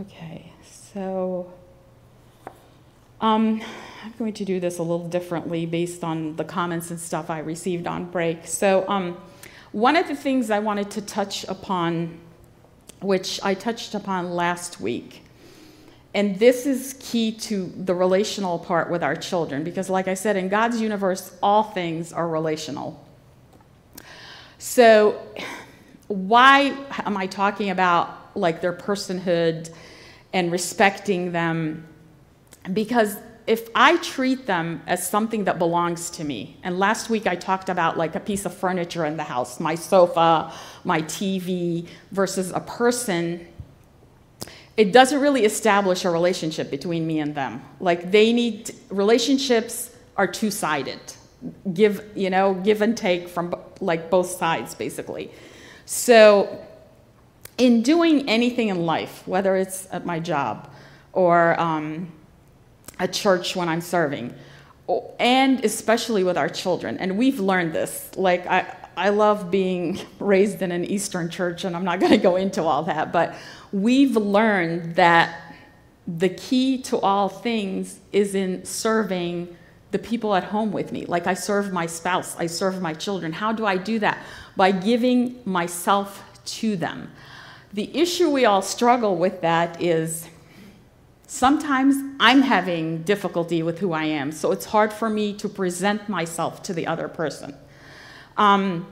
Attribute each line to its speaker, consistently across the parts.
Speaker 1: Okay, so um, I'm going to do this a little differently based on the comments and stuff I received on break. So, um, one of the things I wanted to touch upon, which I touched upon last week, and this is key to the relational part with our children, because, like I said, in God's universe, all things are relational. So, why am I talking about like their personhood and respecting them? Because if I treat them as something that belongs to me, and last week I talked about like a piece of furniture in the house, my sofa, my TV, versus a person, it doesn't really establish a relationship between me and them. Like they need, relationships are two sided. Give, you know, give and take from like both sides, basically. So, in doing anything in life, whether it's at my job or um, a church when I'm serving, and especially with our children. And we've learned this. Like, I, I love being raised in an Eastern church, and I'm not going to go into all that, but we've learned that the key to all things is in serving the people at home with me. Like, I serve my spouse, I serve my children. How do I do that? By giving myself to them. The issue we all struggle with that is Sometimes I'm having difficulty with who I am, so it's hard for me to present myself to the other person. Um,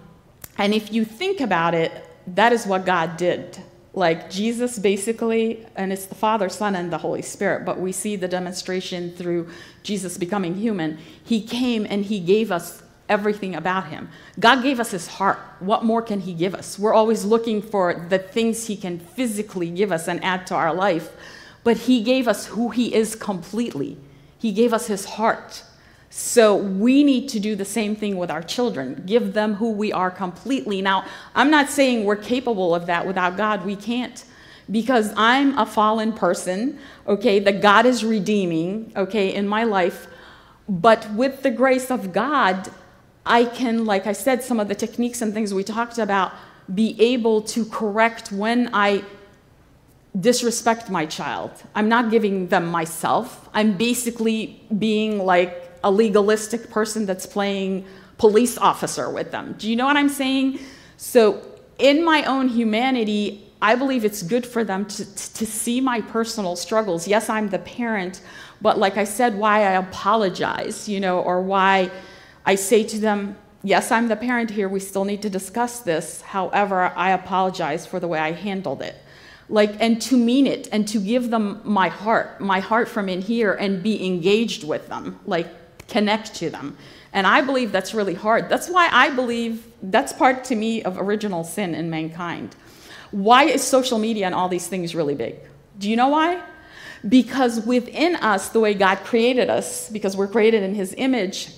Speaker 1: and if you think about it, that is what God did. Like Jesus basically, and it's the Father, Son, and the Holy Spirit, but we see the demonstration through Jesus becoming human. He came and He gave us everything about Him. God gave us His heart. What more can He give us? We're always looking for the things He can physically give us and add to our life but He gave us who He is completely. He gave us His heart. So we need to do the same thing with our children, give them who we are completely. Now, I'm not saying we're capable of that without God, we can't. Because I'm a fallen person, okay, that God is redeeming, okay, in my life. But with the grace of God, I can, like I said, some of the techniques and things we talked about, be able to correct when I disrespect my child. I'm not giving them myself. I'm basically being like a legalistic person that's playing police officer with them. Do you know what I'm saying? So, in my own humanity, I believe it's good for them to, to see my personal struggles. Yes, I'm the parent, but like I said, why I apologize, you know, or why I say to them, Yes, I'm the parent here. We still need to discuss this. However, I apologize for the way I handled it. Like and to mean it and to give them my heart my heart from in here and be engaged with them like connect to them. And i believe that's really hard. That's why i believe that's part to me of original sin in mankind. Why is social media and all these things really big? Do you know why? Because within us the way god created us because we're created in his image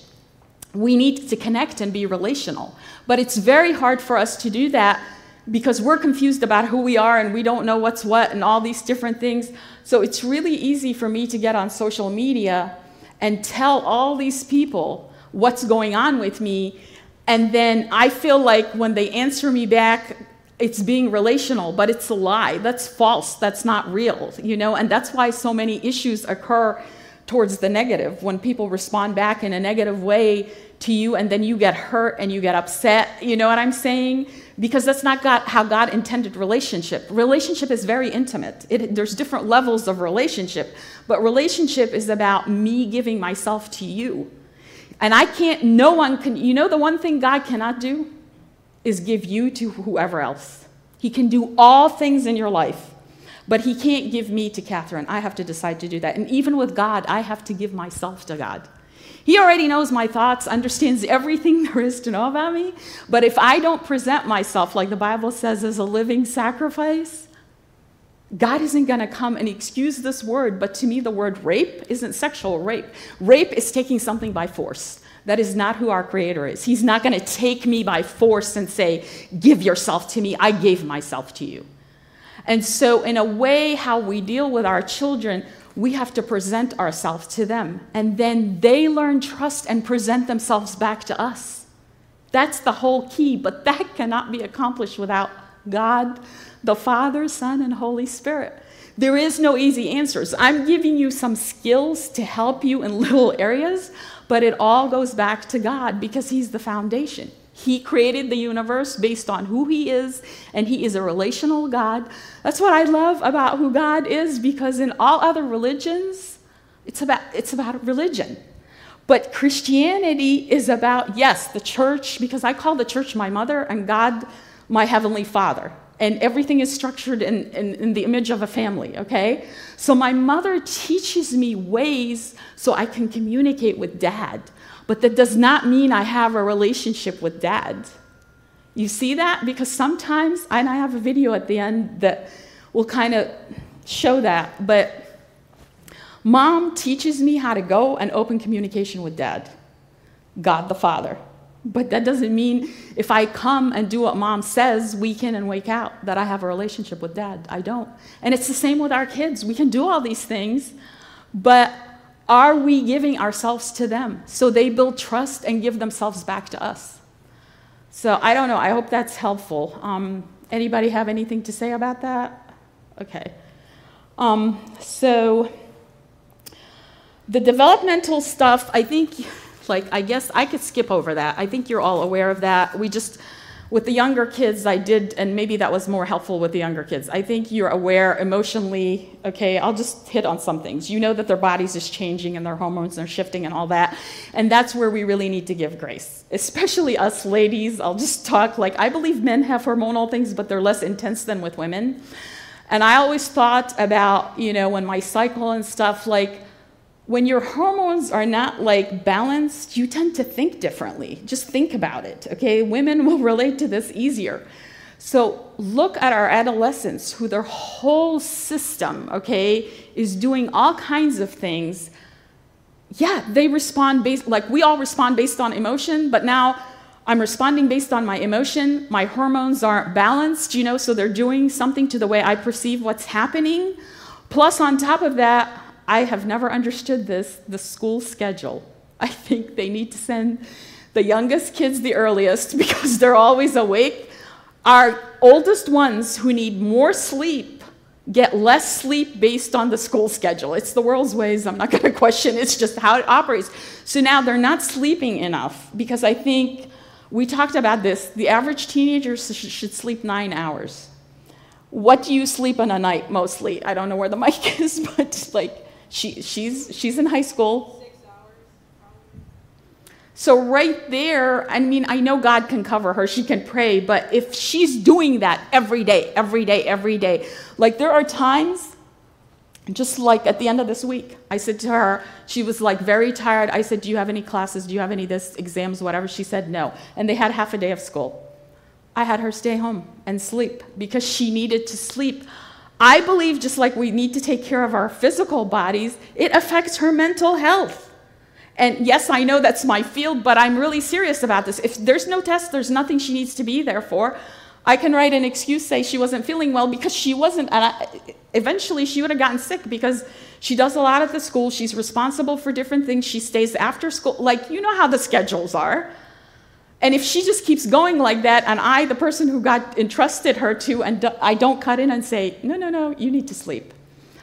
Speaker 1: we need to connect and be relational but it's very hard for us to do that because we're confused about who we are and we don't know what's what and all these different things. So it's really easy for me to get on social media and tell all these people what's going on with me. And then I feel like when they answer me back, it's being relational, but it's a lie. That's false. That's not real, you know? And that's why so many issues occur towards the negative. When people respond back in a negative way to you and then you get hurt and you get upset, you know what I'm saying? because that's not God, how God intended relationship. Relationship is very intimate. It, there's different levels of relationship, but relationship is about me giving myself to you. And I can't, no one can, you know, the one thing God cannot do is give you to whoever else. He can do all things in your life, but He can't give me to Catherine. I have to decide to do that. And even with God, I have to give myself to God. He already knows my thoughts, understands everything there is to know about me. But if I don't present myself, like the Bible says, as a living sacrifice, God isn't going to come and excuse this word, but to me, the word rape isn't sexual rape. Rape is taking something by force. That is not who our Creator is. He's not going to take me by force and say, Give yourself to me. I gave myself to you. And so, in a way, how we deal with our children, we have to present ourselves to them. And then they learn trust and present themselves back to us. That's the whole key, but that cannot be accomplished without God, the Father, Son, and Holy Spirit. There is no easy answers. I'm giving you some skills to help you in little areas, but it all goes back to God because He's the foundation. He created the universe based on who He is, and He is a relational God. That's what I love about who God is because in all other religions, it's about, it's about religion. But Christianity is about, yes, the church, because I call the church my mother and God my heavenly father. And everything is structured in, in, in, the image of a family, okay? So my mother teaches me ways so I can communicate with dad. But that does not mean I have a relationship with dad. You see that? Because sometimes, and I have a video at the end that will kind of show that, but mom teaches me how to go and open communication with dad, God the Father. But that doesn't mean if I come and do what mom says week in and week out that I have a relationship with dad. I don't. And it's the same with our kids. We can do all these things, but are we giving ourselves to them so they build trust and give themselves back to us? So I don't know. I hope that's helpful. Um, anybody have anything to say about that? Okay. Um, so the developmental stuff, I think, like, I guess I could skip over that. I think you're all aware of that. We just with the younger kids, I did, and maybe that was more helpful with the younger kids. I think you're aware emotionally, okay, I'll just hit on some things. You know that their bodies is changing and their hormones are shifting and all that. And that's where we really need to give grace, especially us ladies. I'll just talk like I believe men have hormonal things, but they're less intense than with women. And I always thought about, you know, when my cycle and stuff, like, when your hormones are not like balanced, you tend to think differently. Just think about it, okay? Women will relate to this easier. So look at our adolescents who their whole system, okay, is doing all kinds of things. Yeah, they respond based, like we all respond based on emotion, but now I'm responding based on my emotion. My hormones aren't balanced, you know, so they're doing something to the way I perceive what's happening. Plus, on top of that, I have never understood this the school schedule. I think they need to send the youngest kids the earliest because they're always awake. Our oldest ones who need more sleep get less sleep based on the school schedule. It's the world's ways. I'm not going to question. It's just how it operates. So now they're not sleeping enough because I think we talked about this. The average teenager should sleep nine hours. What do you sleep in a night mostly? I don't know where the mic is, but like she, she's, she's in high school. So, right there, I mean, I know God can cover her, she can pray, but if she's doing that every day, every day, every day, like there are times, just like at the end of this week, I said to her, she was like very tired. I said, Do you have any classes? Do you have any this, exams, whatever? She said, No. And they had half a day of school. I had her stay home and sleep because she needed to sleep. I believe just like we need to take care of our physical bodies, it affects her mental health. And yes, I know that's my field, but I'm really serious about this. If there's no test, there's nothing she needs to be there for. I can write an excuse, say she wasn't feeling well because she wasn't. And I, eventually, she would have gotten sick because she does a lot at the school. She's responsible for different things. She stays after school. Like, you know how the schedules are. And if she just keeps going like that, and I, the person who got entrusted her to, and I don't cut in and say, no, no, no, you need to sleep.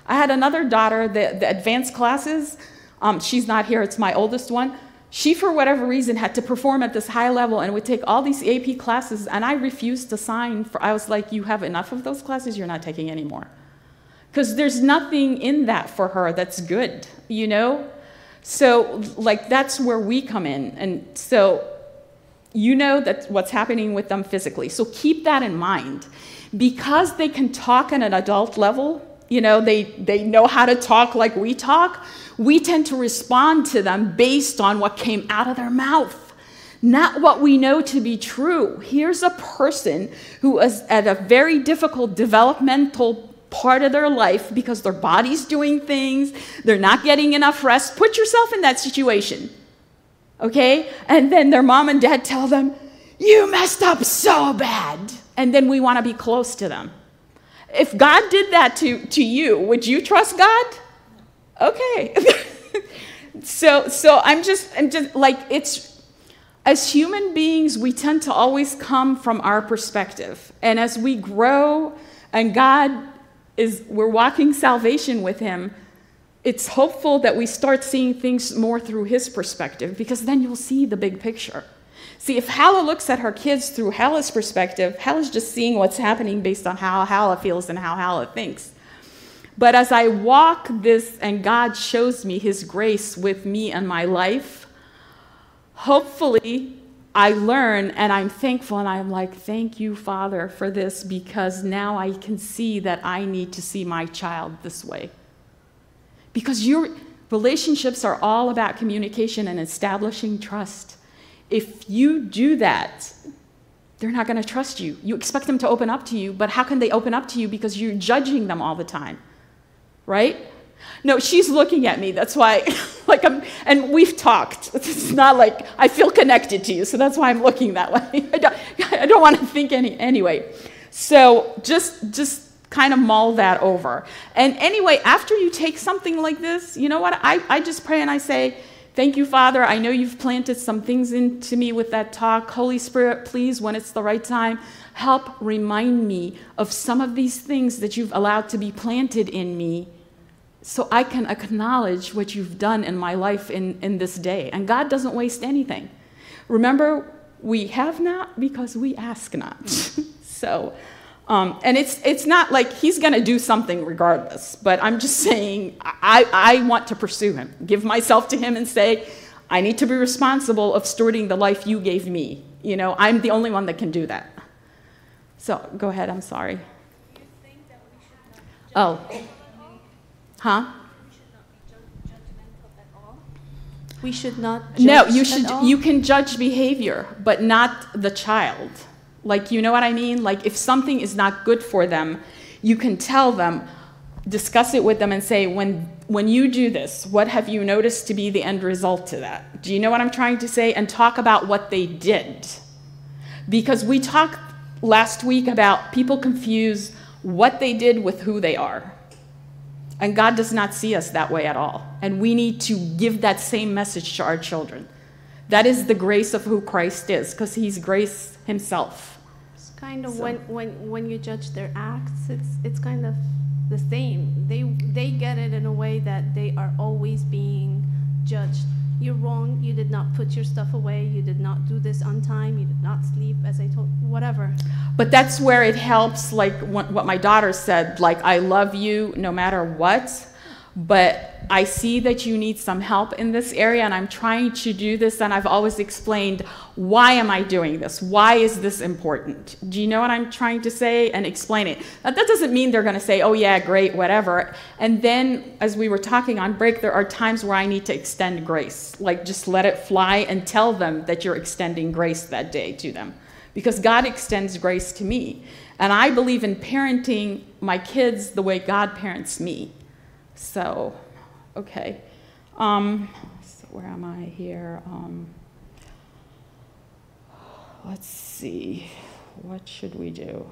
Speaker 1: I had another daughter, the, the advanced classes, um, she's not here, it's my oldest one. She, for whatever reason, had to perform at this high level and would take all these AP classes, and I refused to sign for, I was like, you have enough of those classes, you're not taking any more. Because there's nothing in that for her that's good, you know? So, like, that's where we come in. And so, you know that what's happening with them physically. So keep that in mind. Because they can talk at an adult level, you know, they, they know how to talk like we talk, we tend to respond to them based on what came out of their mouth, not what we know to be true. Here's a person who is at a very difficult developmental part of their life because their body's doing things, they're not getting enough rest. Put yourself in that situation okay? And then their mom and dad tell them, You messed up so bad. And then we want to be close to them. If God did that to, to you, would you trust God? Okay. so so I'm just I'm just like it's as human beings, we tend to always come from our perspective. And as we grow and God is, we're walking salvation with Him, it's hopeful that we start seeing things more through His perspective because then you'll see the big picture. See, if Hala looks at her kids through Hala's perspective, Hala's just seeing what's happening based on how Hala feels and how Hala thinks. But as I walk this and God shows me His grace with me and my life, hopefully I learn and I'm thankful and I'm like, thank you, Father, for this because now I can see that I need to see my child this way. Because your relationships are all about communication and establishing trust. If you do that, they're not going to trust you. You expect them to open up to you, but how can they open up to you because you're judging them all the time? right? No, she's looking at me. That's why, like, I'm, and we've talked. It's not like I feel connected to you, so that's why I'm looking that way. I don't, I don't want to think any anyway. So just, just kind of mull that over. And anyway, after you take something like this, you know what? I, I just pray and I say, Thank you, Father. I know you've planted some things into me with that talk. Holy Spirit, please, when it's the right time, help remind me of some of these things that you've allowed to be planted in me so I can acknowledge what you've done in my life in, in this day. And God doesn't waste anything. Remember, we have not because we ask not. so, um, and it's, it's not like he's going to do something regardless, but I'm just saying I, I want to pursue him, give myself to him and say, I need to be responsible of stewarding the life you gave me. You know, I'm the only one that can do that. So go ahead, I'm sorry. Oh. Huh?
Speaker 2: We should not
Speaker 1: No, you should you can judge behavior, but not the child. Like you know what I mean? Like if something is not good for them, you can tell them, discuss it with them and say when when you do this, what have you noticed to be the end result to that? Do you know what I'm trying to say? And talk about what they did. Because we talked last week about people confuse what they did with who they are. And God does not see us that way at all. And we need to give that same message to our children. That is the grace of who Christ is, because he's grace himself.
Speaker 2: Kind of so. when, when, when you judge their acts, it's, it's kind of the same. They, they get it in a way that they are always being judged you're wrong, you did not put your stuff away, you did not do this on time, you did not sleep, as I told, whatever.
Speaker 1: But that's where it helps, like what my daughter said, like, I love you no matter what but I see that you need some help in this area and I'm trying to do this and I've always explained why am I doing this? Why is this important? Do you know what I'm trying to say and explain it? Now, that doesn't mean they're going to say, "Oh yeah, great, whatever." And then as we were talking on break, there are times where I need to extend grace. Like just let it fly and tell them that you're extending grace that day to them. Because God extends grace to me. And I believe in parenting my kids the way God parents me. So, okay. Um, so where am I here? Um, let's see. What should we do?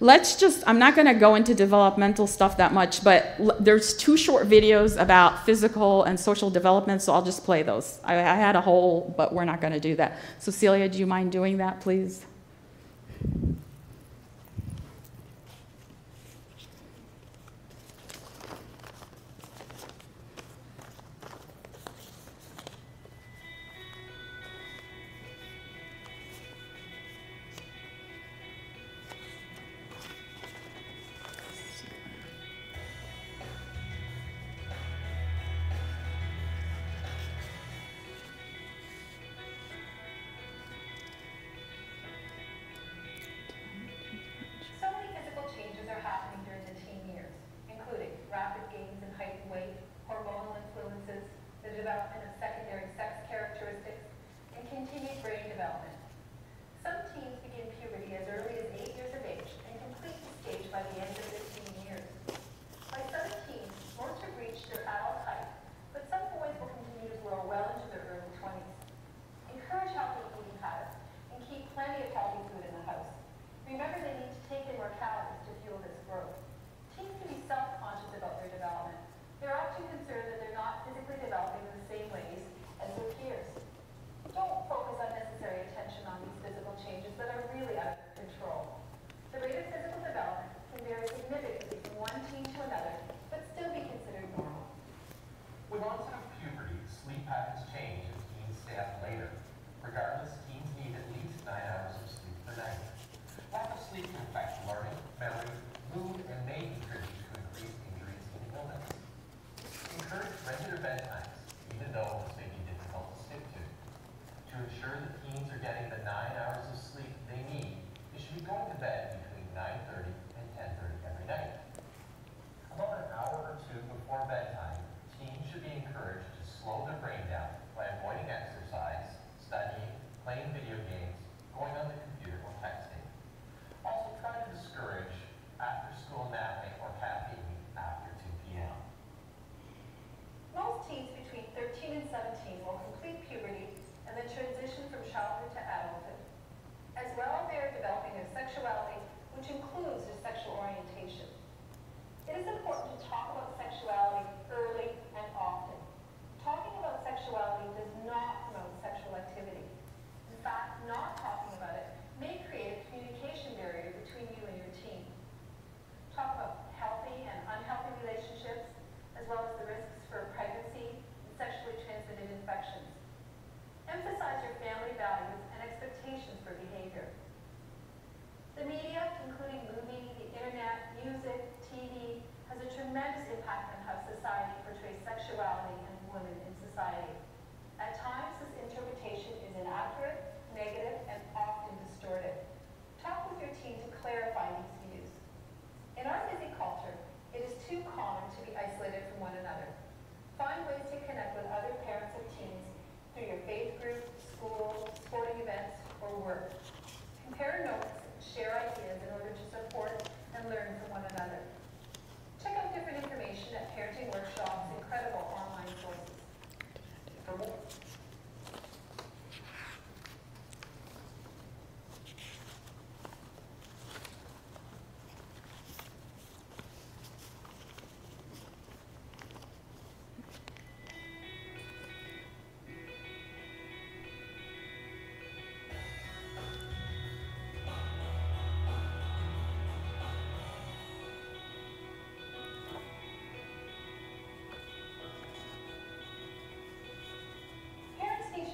Speaker 1: Let's just, I'm not going to go into developmental stuff that much, but there's two short videos about physical and social development, so I'll just play those. I, I had a whole, but we're not going to do that. So, Celia, do you mind doing that, please?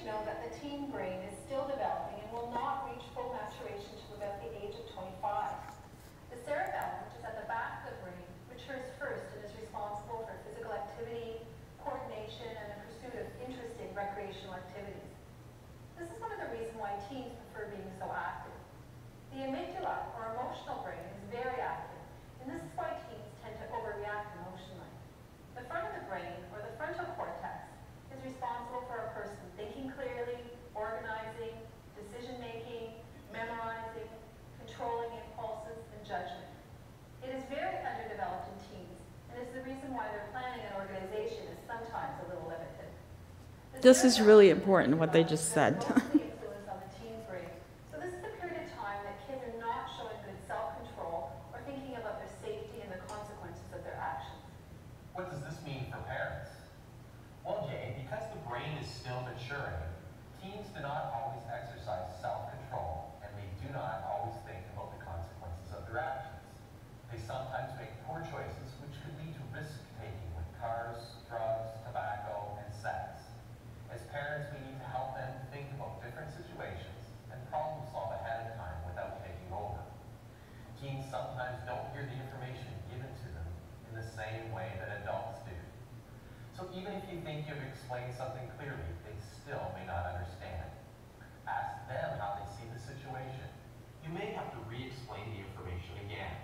Speaker 3: Know that the teen brain is still developing This is
Speaker 1: really important, what they just said.
Speaker 3: mostly influence on the teen's brain. So this is a period of time that kids are not showing good self-control or thinking about their safety and the consequences of their actions.
Speaker 4: What does this mean for parents? Well, Jay, because the brain is still maturing, teens do not always exercise self-control and they do not always think about the consequences of their actions. They sometimes make poor choices which could lead to risk-taking with cars, drugs, tobacco, and sex. As parents, we need to help them think about different situations and problem solve ahead of time without taking over. Teens sometimes don't hear the information given to them in the same way that adults do. So even if you think you've explained something clearly, they still may not understand. Ask them how they see the situation. You may have to re-explain the information again.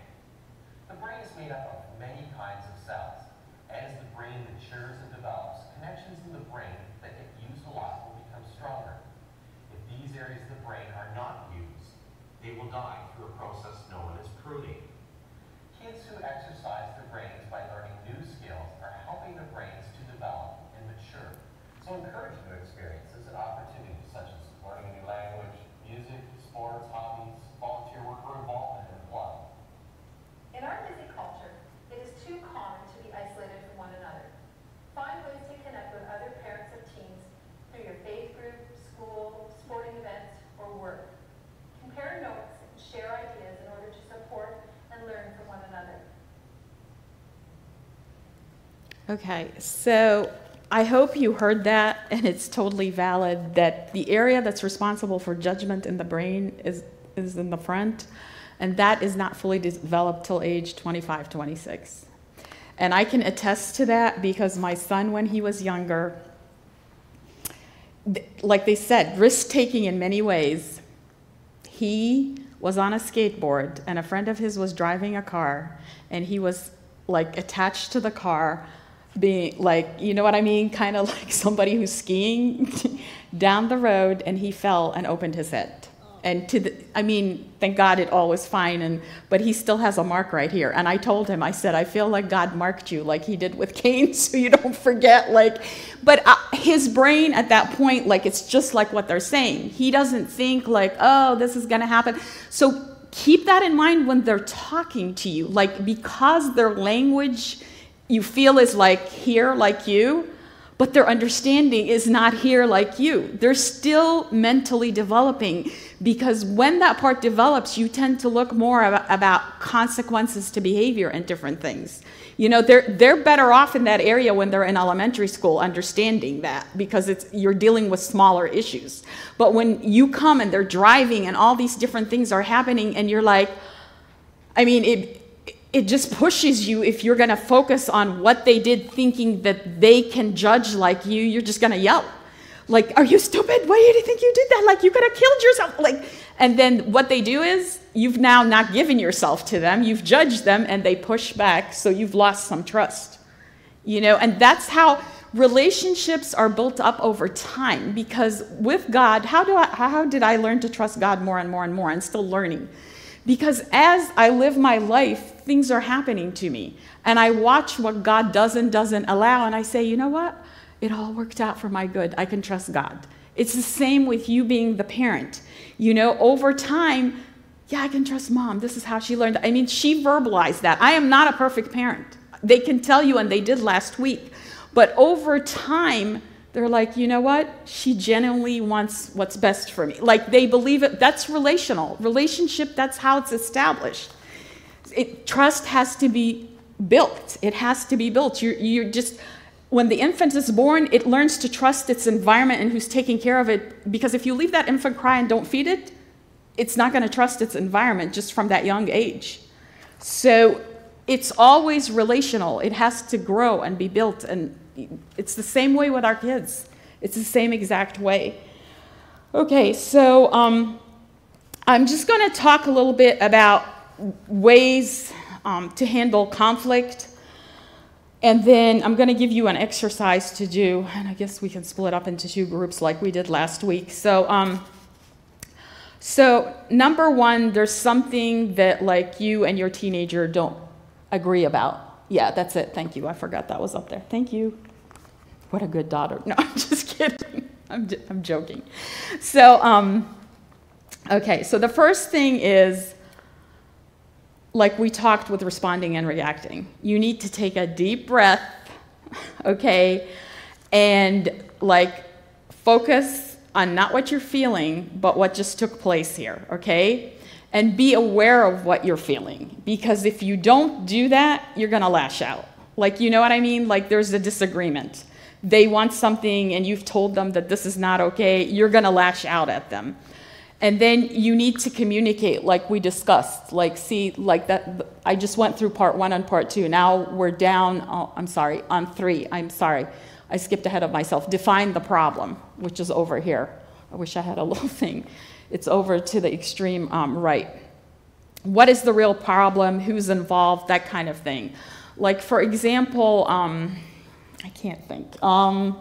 Speaker 4: The brain is made up of many kinds of cells. As the brain matures and develops, connections in the brain that get used a lot will become stronger. If these areas of the brain are not used, they will die through a process known as pruning. Kids who exercise their brains by learning new skills are helping their brains to develop and mature. So encourage new experiences and opportunities such as learning a new language, music, sports, hobbies, volunteer work, or involvement in a club.
Speaker 3: In our busy culture, it is too common to be isolated from one another. Find ways to connect with other parents of teens through your faith group, school, sporting events, or work. Compare notes and share ideas in order to support and learn from one another.
Speaker 1: Okay, so I hope you heard that, and it's totally valid that the area that's responsible for judgment in the brain is, is in the front, and that is not fully developed till age 25, 26. And I can attest to that because my son, when he was younger, like they said, risk taking in many ways. He was on a skateboard, and a friend of his was driving a car, and he was like attached to the car, being like, you know what I mean? Kind of like somebody who's skiing down the road, and he fell and opened his head. And to the, I mean, thank God it all was fine, and but he still has a mark right here. And I told him, I said, I feel like God marked you, like He did with Cain, so you don't forget. Like, but uh, his brain at that point, like it's just like what they're saying. He doesn't think like, oh, this is gonna happen. So keep that in mind when they're talking to you, like because their language you feel is like here, like you but their understanding is not here like you. They're still mentally developing because when that part develops, you tend to look more about, consequences to behavior and different things. You know, they're, they're better off in that area when they're in elementary school understanding that because it's, you're dealing with smaller issues. But when you come and they're driving and all these different things are happening and you're like, I mean, it, it just pushes you if you're going to focus on what they did thinking that they can judge like you you're just going to yell. Like are you stupid? Why do you think you did that? Like you could have killed yourself. Like and then what they do is you've now not given yourself to them you've judged them and they push back so you've lost some trust. You know and that's how relationships are built up over time because with god how do i how did i learn to trust god more and more and more? And still learning. Because as I live my life, things are happening to me. And I watch what God does and doesn't allow, and I say, you know what? It all worked out for my good. I can trust God. It's the same with you being the parent. You know, over time, yeah, I can trust mom. This is how she learned. I mean, she verbalized that. I am not a perfect parent. They can tell you, and they did last week. But over time, they're like, you know what? She genuinely wants what's best for me. Like they believe it. That's relational. Relationship, that's how it's established. It, trust has to be built. It has to be built. You're, you're just, when the infant is born, it learns to trust its environment and who's taking care of it. Because if you leave that infant cry and don't feed it, it's not going to trust its environment just from that young age. So it's always relational. It has to grow and be built. And it's the same way with our kids, it's the same exact way. Okay, so um, I'm just going to talk a little bit about ways um, to handle conflict. And then I'm going to give you an exercise to do, and I guess we can split up into two groups like we did last week. So, um, so number one, there's something that like you and your teenager don't agree about. Yeah, that's it. Thank you. I forgot that was up there. Thank you. What a good daughter. No, I'm just kidding. I'm, I'm joking. So, um, okay, so the first thing is like we talked with responding and reacting. You need to take a deep breath, okay, and like focus on not what you're feeling, but what just took place here, okay? And be aware of what you're feeling. Because if you don't do that, you're gonna lash out. Like, you know what I mean? Like, there's a disagreement. They want something, and you've told them that this is not okay, you're gonna lash out at them. And then you need to communicate, like we discussed. Like, see, like that, I just went through part one and part two. Now we're down, oh, I'm sorry, on three. I'm sorry. I skipped ahead of myself. Define the problem, which is over here. I wish I had a little thing. It's over to the extreme um, right. What is the real problem? Who's involved? That kind of thing. Like, for example, um, I can't think. Um,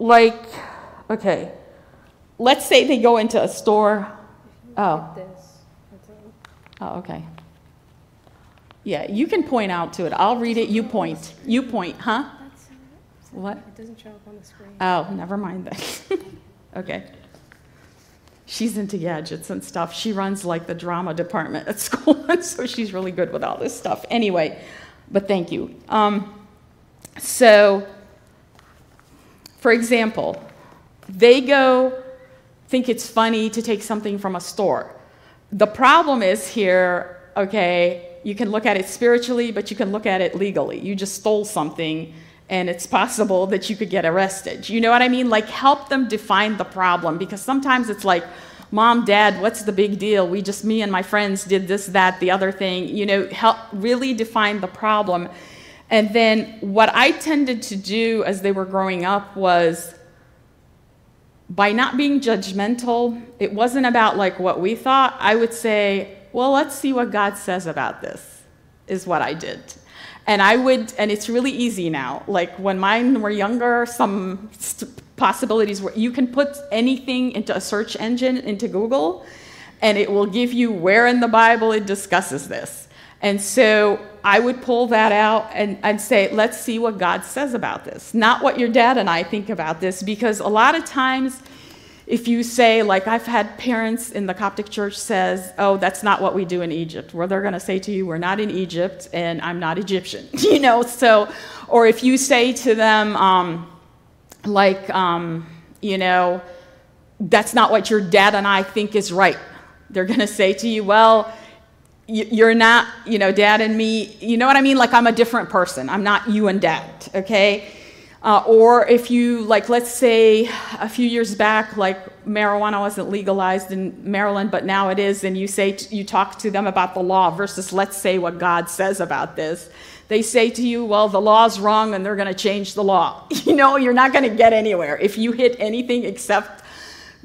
Speaker 1: like, okay let's say they go into a store. Oh. Oh, okay. Yeah, you can point out to it. I'll read it. You point. You point, huh? What?
Speaker 2: It doesn't show up on the screen.
Speaker 1: Oh, never mind then. okay. She's into gadgets and stuff. She runs like the drama department at school, so she's really good with all this stuff. Anyway, but thank you. Um, so, for example, they go think it's funny to take something from a store. The problem is here, okay, you can look at it spiritually, but you can look at it legally. You just stole something, and it's possible that you could get arrested. You know what I mean? Like, help them define the problem because sometimes it's like, Mom, Dad, what's the big deal? We just, me and my friends did this, that, the other thing. You know, help really define the problem. And then what I tended to do as they were growing up was by not being judgmental, it wasn't about like what we thought. I would say, well, let's see what God says about this, is what I did. And I would, and it's really easy now. Like when mine were younger, some possibilities were you can put anything into a search engine, into Google, and it will give you where in the Bible it discusses this. And so I would pull that out and, and say, let's see what God says about this. Not what your dad and I think about this, because a lot of times, if you say, like I've had parents in the Coptic church says, oh, that's not what we do in Egypt, where they're going to say to you, we're not in Egypt and I'm not Egyptian, you know? So, or if you say to them, um, like, um, you know, that's not what your dad and I think is right. They're going to say to you, well, you're not, you know, dad and me, you know what I mean? Like I'm a different person. I'm not you and dad, okay? Uh, or if you, like, let's say a few years back, like marijuana wasn't legalized in Maryland, but now it is, and you say, you talk to them about the law versus let's say what God says about this. They say to you, well, the law's wrong and they're going to change the law. You know, you're not going to get anywhere if you hit anything except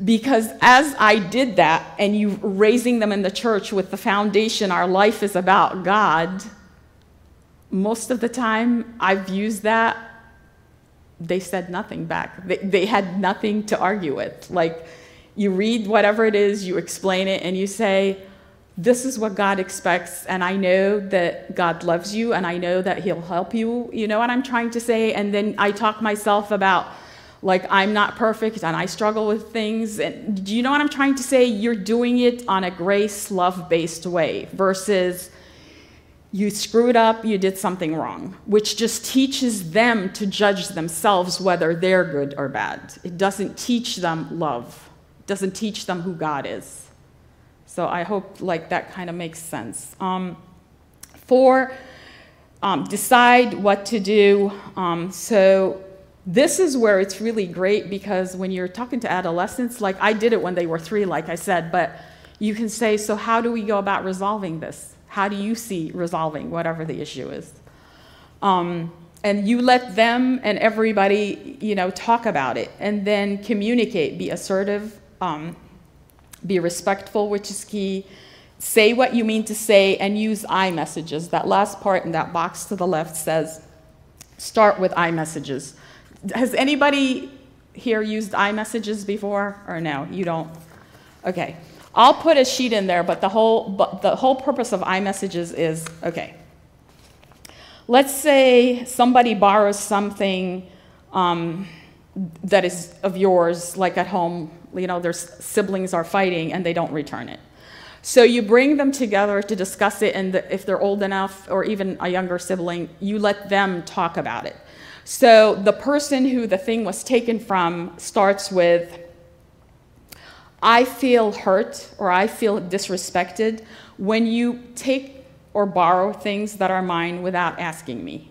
Speaker 1: because as I did that, and you raising them in the church with the foundation, our life is about God, most of the time I've used that, they said nothing back. They, they had nothing to argue with. Like, you read whatever it is, you explain it, and you say, This is what God expects, and I know that God loves you, and I know that He'll help you. You know what I'm trying to say? And then I talk myself about, like I'm not perfect and I struggle with things. And do you know what I'm trying to say? You're doing it on a grace, love based way versus you screwed up, you did something wrong, which just teaches them to judge themselves whether they're good or bad. It doesn't teach them love, it doesn't teach them who God is. So I hope like that kind of makes sense. Um, for um, decide what to do. Um, so this is where it's really great because when you're talking to adolescents, like I did it when they were three, like I said, but you can say, so how do we go about resolving this? How do you see resolving whatever the issue is? Um, and you let them and everybody, you know, talk about it and then communicate, be assertive, um, be respectful, which is key. Say what you mean to say and use I messages. That last part in that box to the left says, start with I messages. Has anybody here used I messages before or no? You don't? Okay. I'll put a sheet in there, but the whole, but the whole purpose of I messages is okay. Let's say somebody borrows something um, that is of yours, like at home, you know, their siblings are fighting and they don't return it. So you bring them together to discuss it, and if they're old enough, or even a younger sibling, you let them talk about it. So the person who the thing was taken from starts with, I feel hurt or I feel disrespected when you take or borrow things that are mine without asking me.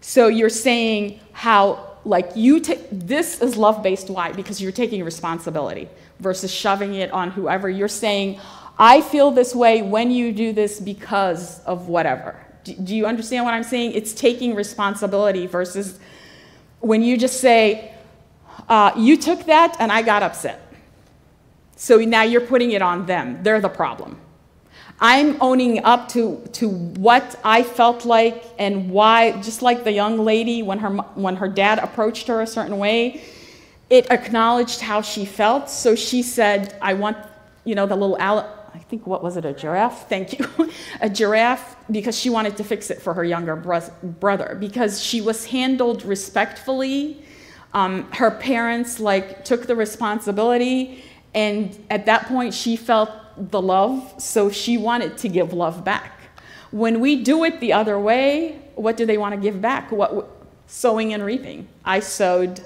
Speaker 1: So you're saying how, like, you take this is love based. Why? Because you're taking responsibility versus shoving it on whoever. You're saying, I feel this way when you do this because of whatever. Do, do you understand what I'm saying? It's taking responsibility versus when you just say, uh, you took that and I got upset. So now you're putting it on them. They're the problem. I'm owning up to, to what I felt like and why, just like the young lady when her, when her dad approached her a certain way, it acknowledged how she felt. So she said, I want, you know, the little think, what was it, a giraffe? Thank you. a giraffe, because she wanted to fix it for her younger bro- brother, because she was handled respectfully. Um, her parents, like, took the responsibility, and at that point, she felt the love, so she wanted to give love back. When we do it the other way, what do they want to give back? What, sowing and reaping. I sowed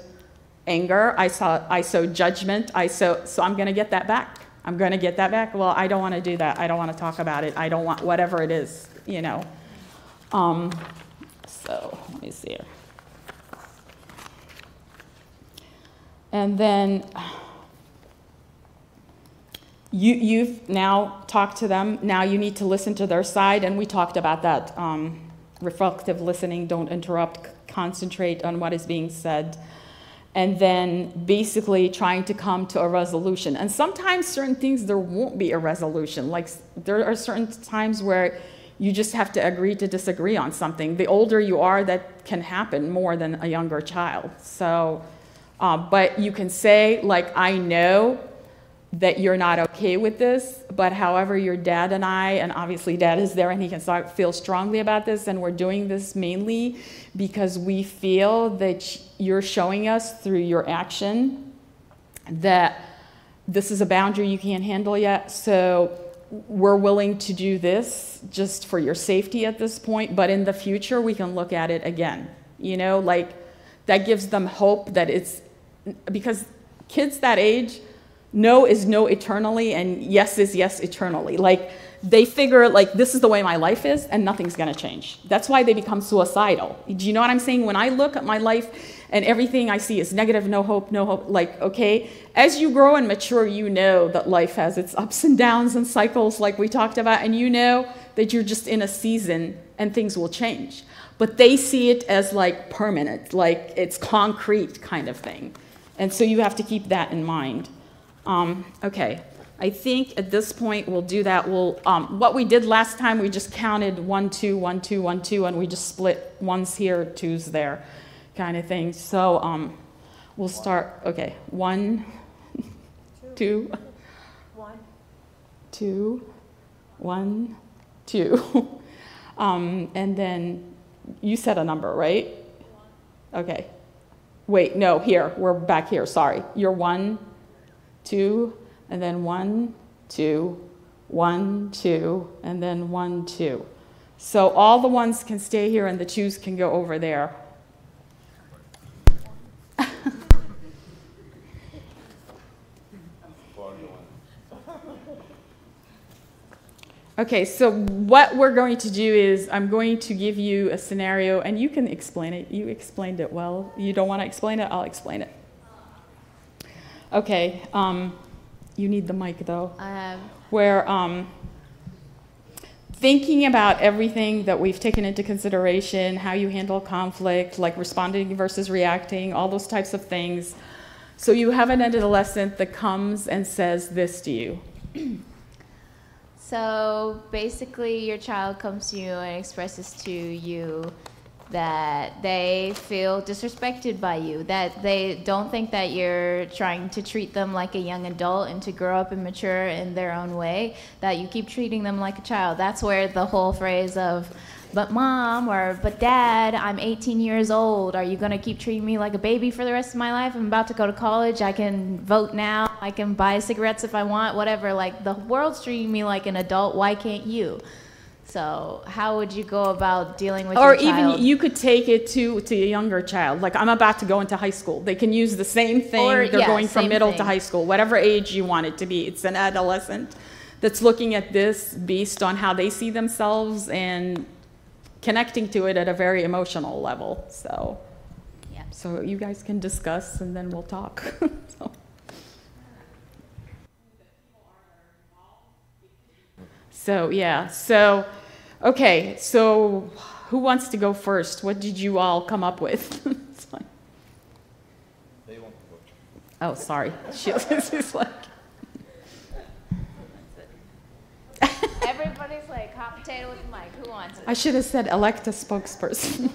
Speaker 1: anger, I, saw, I sowed judgment, I sow, so I'm going to get that back. I'm going to get that back. Well, I don't want to do that. I don't want to talk about it. I don't want whatever it is, you know. Um, so let me see here. And then you, you've now talked to them. Now you need to listen to their side. And we talked about that um, reflective listening, don't interrupt, concentrate on what is being said and then basically trying to come to a resolution. And sometimes certain things there won't be a resolution. Like there are certain times where you just have to agree to disagree on something. The older you are, that can happen more than a younger child. So, uh, but you can say like, I know that you're not okay with this, but however, your dad and I, and obviously dad is there and he can start, feel strongly about this, and we're doing this mainly because we feel that you're showing us through your action that this is a boundary you can't handle yet. So we're willing to do this just for your safety at this point, but in the future, we can look at it again. You know, like that gives them hope that it's because kids that age, no is no eternally and yes is yes eternally. Like they figure like this is the way my life is and nothing's going to change. That's why they become suicidal. Do you know what I'm saying? When I look at my life and everything I see is negative, no hope, no hope, like okay, as you grow and mature, you know that life has its ups and downs and cycles like we talked about and you know that you're just in a season and things will change. But they see it as like permanent, like it's concrete kind of thing. And so you have to keep that in mind. Um, okay, I think at this point we'll do that. We'll, um, what we did last time, we just counted one, two, one, two, one, two, and we just split ones here, twos there, kind of thing. So um, we'll start, okay, one, two,
Speaker 2: One.
Speaker 1: two, one, two. um, and then you said a number, right? Okay. Wait, no, here, we're back here, sorry. You're one, two, and then one, two, one, two, and then one, two. So all the ones can stay here and the twos can go over there. Okay, so what we're going to do is I'm going to give you a scenario and you can explain it. You explained it well. You don't want to explain it? I'll explain it. Okay, um, you need the mic though.
Speaker 5: I have.
Speaker 1: Where um, thinking about everything that we've taken into consideration, how you handle conflict, like responding versus reacting, all those types of things. So you have an adolescent that comes and says this to you.
Speaker 5: So basically, your child comes to you and expresses to you that they feel disrespected by you, that they don't think that you're trying to treat them like a young adult and to grow up and mature in their own way, that you keep treating them like a child. That's where the whole phrase of, but mom or but dad, I'm 18 years old. Are you going to keep treating me like a baby for the rest of my life? I'm about to go to college. I can vote now. I can buy cigarettes if I want, whatever. Like the world's treating me like an adult. Why can't you? So how would you go about dealing with
Speaker 1: or
Speaker 5: your child?
Speaker 1: even you could take it to to a younger child like i'm about to go into high school they can use the same thing
Speaker 5: Or,
Speaker 1: they're
Speaker 5: yeah,
Speaker 1: going from middle to high school whatever age you want it to be it's an adolescent that's looking at this based on how they see themselves and connecting to it at a very emotional level so
Speaker 5: Yeah.
Speaker 1: so you guys can discuss and then we'll talk so. So, yeah, so, okay, so who wants to go first? What did you all come up with? It's fine. Oh, sorry. She she's like,
Speaker 5: Everybody's like hot potato with mic. Who wants it?
Speaker 1: I should have said elect a spokesperson.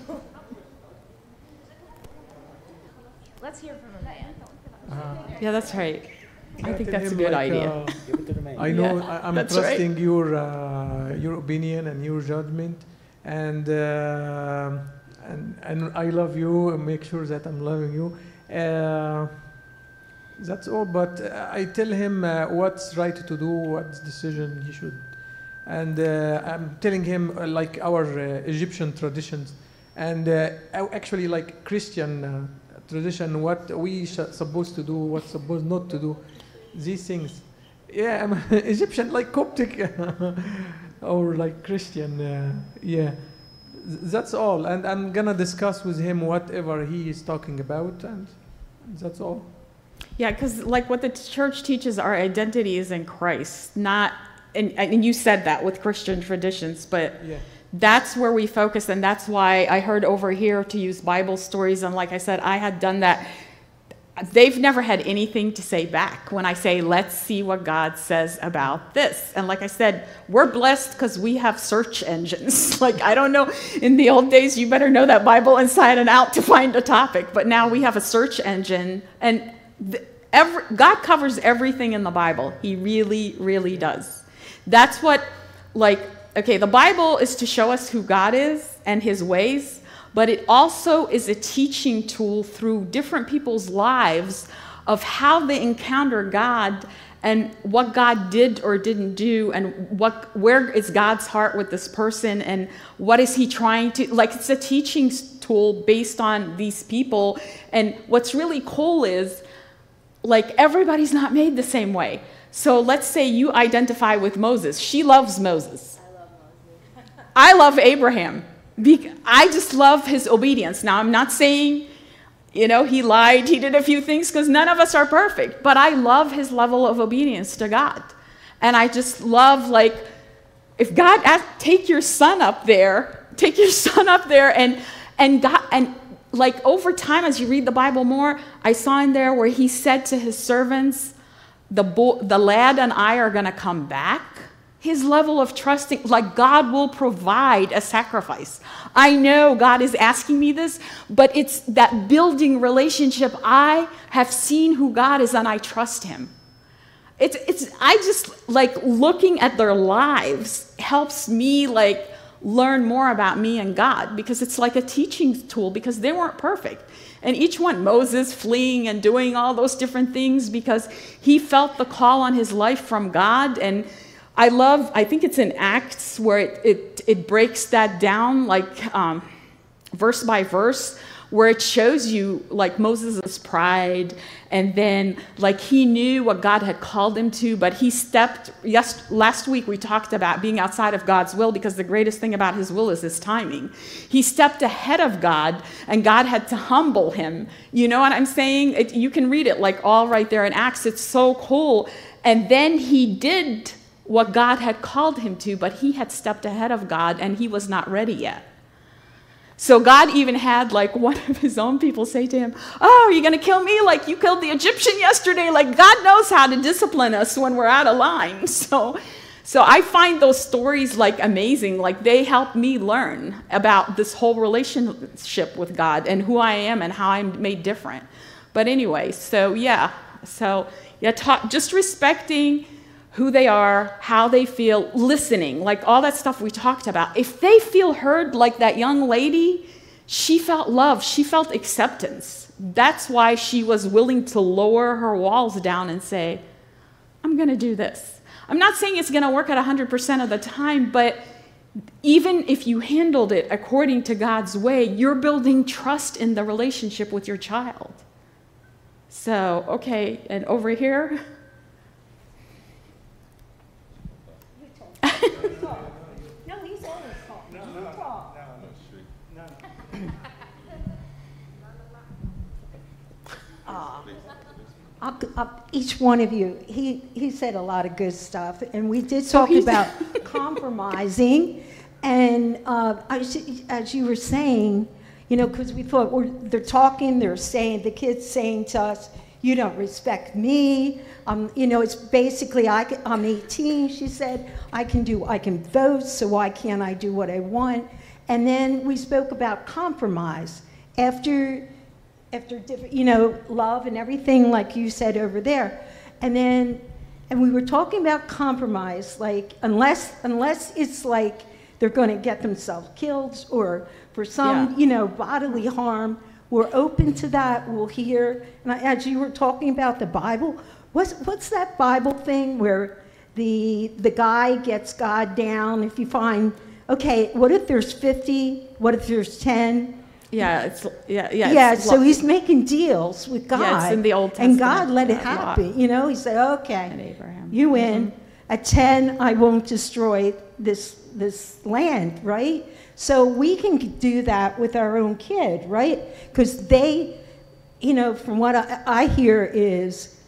Speaker 5: Let's hear from a man.
Speaker 1: yeah, that's right. I think that's a
Speaker 6: him,
Speaker 1: good
Speaker 6: like,
Speaker 1: idea.
Speaker 6: uh,
Speaker 7: Give it to the man.
Speaker 6: I know
Speaker 1: Yeah,
Speaker 6: I, I'm
Speaker 1: that's right.
Speaker 6: trusting your uh, your opinion and your judgment, and uh, and and I love you. And make sure that I'm loving you. Uh, that's all. But uh, I tell him uh, what's right to do, what decision he should, and uh, I'm telling him uh, like our uh, Egyptian traditions, and uh, actually like Christian uh, tradition, what we sh- supposed to do, what's supposed not to do, these things. Yeah, I'm Egyptian, like Coptic, or like Christian. Uh, yeah, Th- that's all. And I'm gonna discuss with him whatever he is talking about, and that's all.
Speaker 1: Yeah, because like what the church teaches, our identity is in Christ, not, and, and you said that with Christian traditions, but
Speaker 6: Yeah.
Speaker 1: that's where we focus and that's why i heard over here to use bible stories and like i said i had done that they've never had anything to say back when i say let's see what god says about this. And like i said we're blessed because we have search engines. Like i don't know in the old days you better know that bible inside and out to find a topic. But now we have a search engine and th- every, god covers everything in the bible. He really really does. That's what like okay the bible is to show us who god is and his ways but it also is a teaching tool through different people's lives of how they encounter god and what god did or didn't do and what where is god's heart with this person and what is he trying to like it's a teaching tool based on these people and what's really cool is like everybody's not made the same way. So let's say you identify with Moses. She loves Moses. I love Abraham. I just love his obedience. Now, I'm not saying, you know, he lied, he did a few things because none of us are perfect, but I love his level of obedience to God. And I just love, like, if God asked, take your son up there, take your son up there, and and God and like over time, as you read the Bible more, I saw in there where he said to his servants, the bo- the lad and I are going to come back. His level of trusting, like God will provide a sacrifice. I know God is asking me this, but it's that building relationship. I have seen who God is and I trust him. It's, it's, I just like looking at their lives helps me like learn more about me and God because it's like a teaching tool because they weren't perfect. And each one, Moses fleeing and doing all those different things because he felt the call on his life from God. And I love, I think it's in Acts where it, it, it breaks that down like um, verse by verse where it shows you like Moses' pride and then like he knew what God had called him to, but he stepped yes last week we talked about being outside of God's will because the greatest thing about his will is his timing. He stepped ahead of God and God had to humble him. You know what I'm saying? It, you can read it like all right there in Acts. It's so cool. And then he did what God had called him to, but he had stepped ahead of God and he was not ready yet. So God even had like one of his own people say to him, Oh, are you going to kill me like you killed the Egyptian yesterday? Like God knows how to discipline us when we're out of line. So, so I find those stories like amazing. Like they help me learn about this whole relationship with God and who I am and how I'm made different. But anyway, so yeah, so yeah, talk, just respecting who they are, how they feel, listening, like all that stuff we talked about. If they feel heard, like that young lady, she felt love, she felt acceptance. That's why she was willing to lower her walls down and say, I'm going to do this. I'm not saying it's going to work at 100% of the time, but even if you handled it according to God's way, you're building trust in the relationship with your child. So, okay, and over here.
Speaker 7: No, he's always talking. You talk. Ah. Up- up- Each one of you, he, he said a lot of good stuff, and we did talk
Speaker 1: he's-
Speaker 7: about compromising, and uh, as you were saying, you know, because we thought, we're, they're talking, they're saying, the kid's saying to us, you don't respect me, um, you know, it's basically, I, I'm 18, she said, I can do, I can vote, so why can't I do what I want? And then we spoke about compromise. After after different, you know, love and everything, like you said over there. And then, and we were talking about compromise, like unless unless it's like they're going to get themselves killed or for some,
Speaker 1: Yeah.
Speaker 7: you know, bodily harm, we're open to that. We'll hear. And I, as you were talking about the Bible, what's what's that Bible thing where the the guy gets God down? If you find, okay, what if there's 50? What if there's 10?
Speaker 1: Yeah, it's yeah, yeah.
Speaker 7: Yeah,
Speaker 1: it's
Speaker 7: so
Speaker 1: lo-
Speaker 7: he's making deals with God.
Speaker 1: Yeah, it's in the Old Testament.
Speaker 7: And God let it
Speaker 1: yeah, Lot.
Speaker 7: happen. You know, he said,
Speaker 1: And
Speaker 7: okay,
Speaker 1: Abraham.
Speaker 7: you mm-hmm. win. At 10, I won't destroy this, this land, right? So we can do that with our own kid, right? Because they, you know, from what I, I hear is,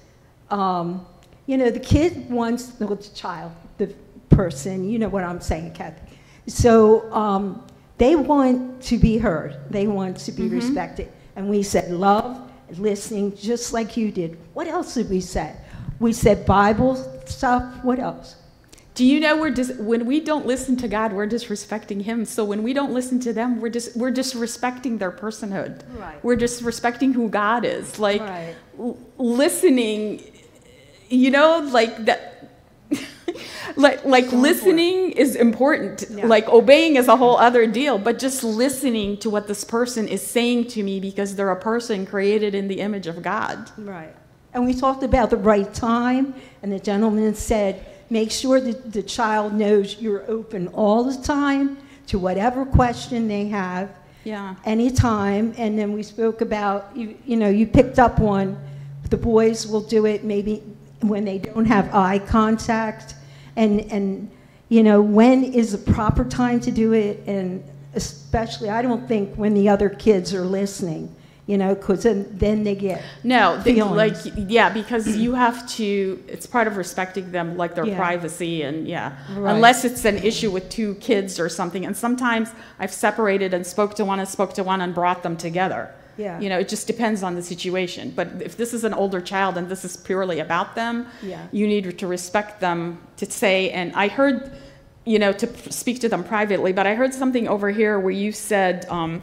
Speaker 7: um, you know, the kid wants, the child, the person, you know what I'm saying, Kathy. So um, they want to be heard, they want to be respected. And we said love, listening, just like you did. What else did we say? We said Bible stuff. What else?
Speaker 1: Do you know we're dis- when we don't listen to God, we're disrespecting Him. So when we don't listen to them, we're just we're disrespecting their personhood.
Speaker 7: Right.
Speaker 1: We're disrespecting who God is. Like
Speaker 7: Right.
Speaker 1: listening, you know, like that. like like listening is important.
Speaker 7: Yeah.
Speaker 1: Like obeying is a whole other deal. But just listening to what this person is saying to me because they're a person created in the image of God.
Speaker 7: Right. And we talked about the right time, and the gentleman said, make sure that the child knows you're open all the time to whatever question they have,
Speaker 1: Yeah.
Speaker 7: anytime. And then we spoke about, you, you know, you picked up one, the boys will do it maybe when they don't have eye contact. And, and, you know, when is the proper time to do it? And especially, I don't think when the other kids are listening, you know, because then, then they get
Speaker 1: No, they, like yeah, because you have to. It's part of respecting them, like their
Speaker 7: Yeah.
Speaker 1: privacy, and yeah,
Speaker 7: Right.
Speaker 1: unless it's an issue with two kids or something. And sometimes I've separated and spoke to one and spoke to one and brought them together.
Speaker 7: Yeah.
Speaker 1: You know, it just depends on the situation. But if this is an older child and this is purely about them,
Speaker 7: Yeah.
Speaker 1: you need to respect them to say. And I heard, you know, to speak to them privately. But I heard something over here where you said. Um,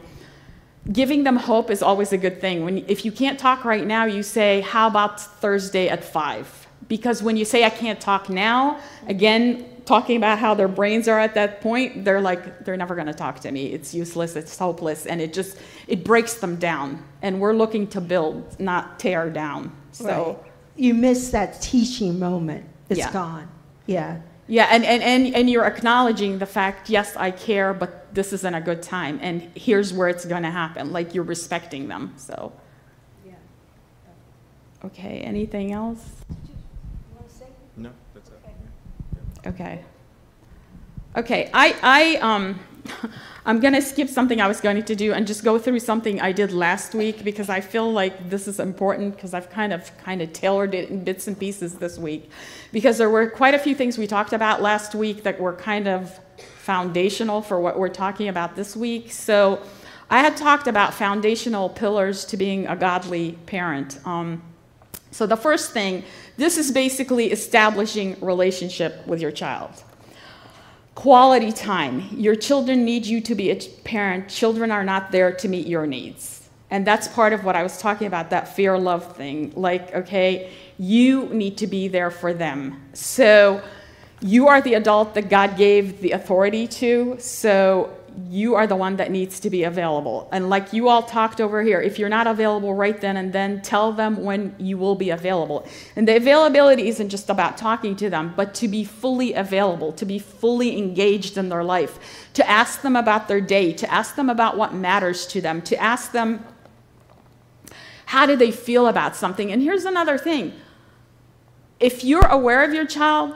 Speaker 1: giving them hope is always a good thing. When if you can't talk right now, you say, "How about Thursday at 5?" Because when you say I can't talk now, again, talking about how their brains are at that point, they're like they're never going to talk to me. It's useless, it's hopeless, and it just it breaks them down. And we're looking to build, not tear down. So
Speaker 7: Right. you miss that teaching moment. It's
Speaker 1: Yeah.
Speaker 7: gone. Yeah.
Speaker 1: Yeah, and, and, and, and you're acknowledging the fact, yes, I care, but this isn't a good time, and here's where it's going to happen. Like you're respecting them, so. Yeah. Okay, anything else? Okay. Okay, I, I, um, I'm gonna skip something I was going to do and just go through something I did last week because I feel like this is important because I've kind of, kind of tailored it in bits and pieces this week. Because there were quite a few things we talked about last week that were kind of foundational for what we're talking about this week. So I had talked about foundational pillars to being a godly parent. Um, so the first thing, this is basically establishing relationship with your child. Quality time. Your children need you to be a parent. Children are not there to meet your needs. And that's part of what I was talking about, that fear love thing. Like, okay, you need to be there for them. So you are the adult that God gave the authority to. So you are the one that needs to be available. And like you all talked over here, if you're not available right then and then, tell them when you will be available. And the availability isn't just about talking to them, but to be fully available, to be fully engaged in their life, to ask them about their day, to ask them about what matters to them, to ask them how do they feel about something. And here's another thing if you're aware of your child,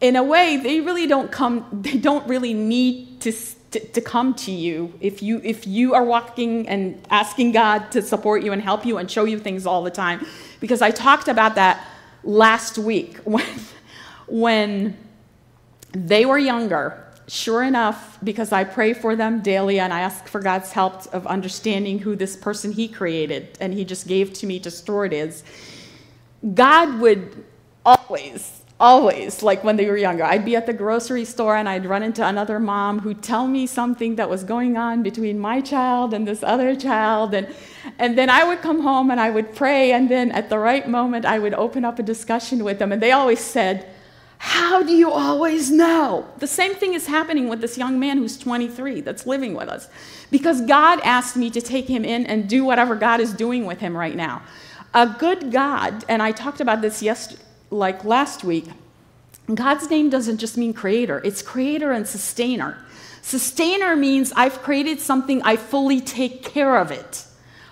Speaker 1: in a way, they really don't come, they don't really need to to, to come to you if you if you are walking and asking God to support you and help you and show you things all the time. Because I talked about that last week when when they were younger. Sure enough, because I pray for them daily and I ask for God's help of understanding who this person He created and He just gave to me to store it is, God would always always like when they were younger. I'd be at the grocery store and i'd run into another mom who'd tell me something that was going on between my child and this other child and and then i would come home and i would pray and then at the right moment i would open up a discussion with them and they always said how do you always know? The same thing is happening with this young man who's 23 that's living with us because god asked me to take him in and do whatever god is doing with him right now. A good god and i talked about this yesterday like last week, God's name doesn't just mean creator, it's creator and sustainer. Sustainer means I've created something, I fully take care of it.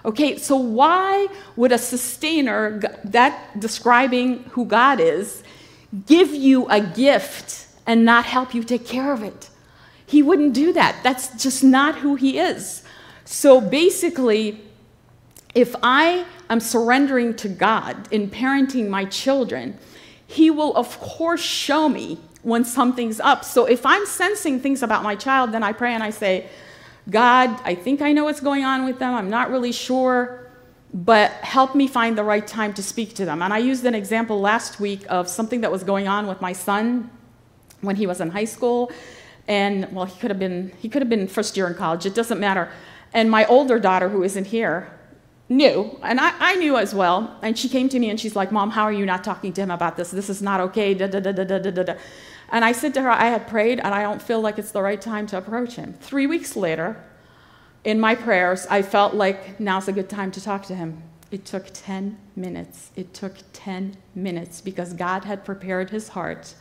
Speaker 1: Okay, so why would a sustainer, that describing who God is, give you a gift and not help you take care of it? He wouldn't do that. That's just not who he is. So basically, if I am surrendering to God in parenting my children, he will, of course, show me when something's up. So if I'm sensing things about my child, then I pray and I say, God, I think I know what's going on with them. I'm not really sure, but help me find the right time to speak to them. And I used an example last week of something that was going on with my son when he was in high school. And well, he could have been he could have been first year in college. It doesn't matter. And my older daughter, who isn't here, knew, and I, I knew as well. And she came to me and she's like, Mom, how are you not talking to him about this? This is not okay. Da, da, da, da, da, da, da. And I said to her, I had prayed and I don't feel like it's the right time to approach him. Three weeks later, in my prayers, I felt like now's a good time to talk to him. It took 10 minutes. It took 10 minutes because God had prepared his heart.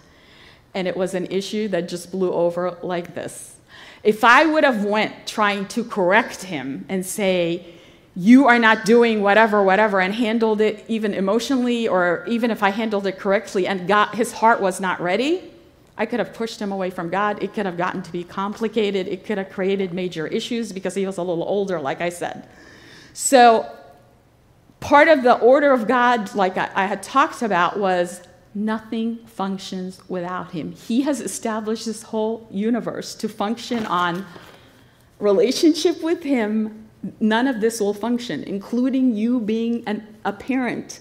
Speaker 1: And it was an issue that just blew over like this. If I would have went trying to correct him and say, you are not doing whatever, whatever, and handled it even emotionally, or even if I handled it correctly and got his heart was not ready, I could have pushed him away from God. It could have gotten to be complicated. It could have created major issues because he was a little older, like I said. So, part of the order of God, like I, I had talked about, was nothing functions without him. He has established this whole universe to function on relationship with him none of this will function, including you being an, a parent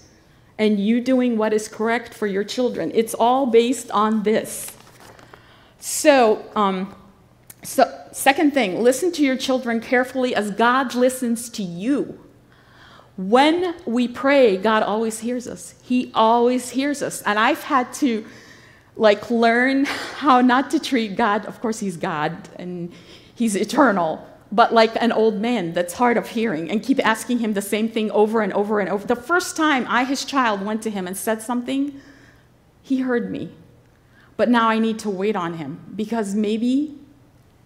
Speaker 1: and you doing what is correct for your children. It's all based on this. So, um, so, second thing, listen to your children carefully as God listens to you. When we pray, God always hears us. He always hears us. And I've had to like learn how not to treat God. Of course, He's God and He's eternal but like an old man that's hard of hearing and keep asking him the same thing over and over and over. The first time I, his child, went to him and said something, he heard me. but now I need to wait on him because maybe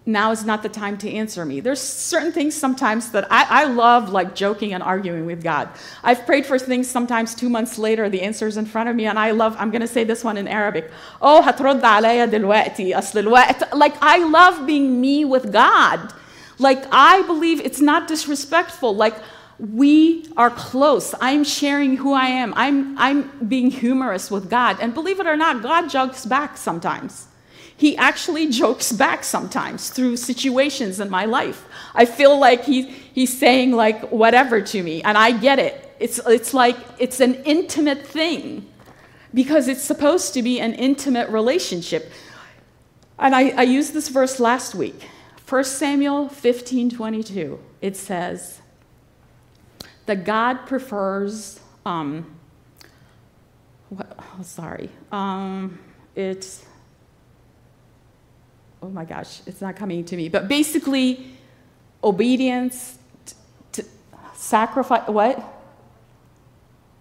Speaker 1: now is not the time to answer me. There's certain things sometimes that I, I love, like joking and arguing with God. I've prayed for things sometimes two months later, the answer's in front of me, and I love, I'm going to say this one in Arabic. Oh, هترد عليا دلوقتي أصل الوقت. Like, I love being me with God. like, I believe it's not disrespectful. Like, we are close. I'm sharing who I am. I'm, I'm being humorous with God. And believe it or not, God jokes back sometimes. He actually jokes back sometimes through situations in my life. I feel like he, he's saying like whatever to me, and I get it. It's, it's like it's an intimate thing because it's supposed to be an intimate relationship. And I, I used this verse last week. 1 Samuel 15 22. It says that God prefers, um, what, oh, sorry, um, it's, oh my gosh, it's not coming to me. But basically, obedience, t- t- sacrifice, what?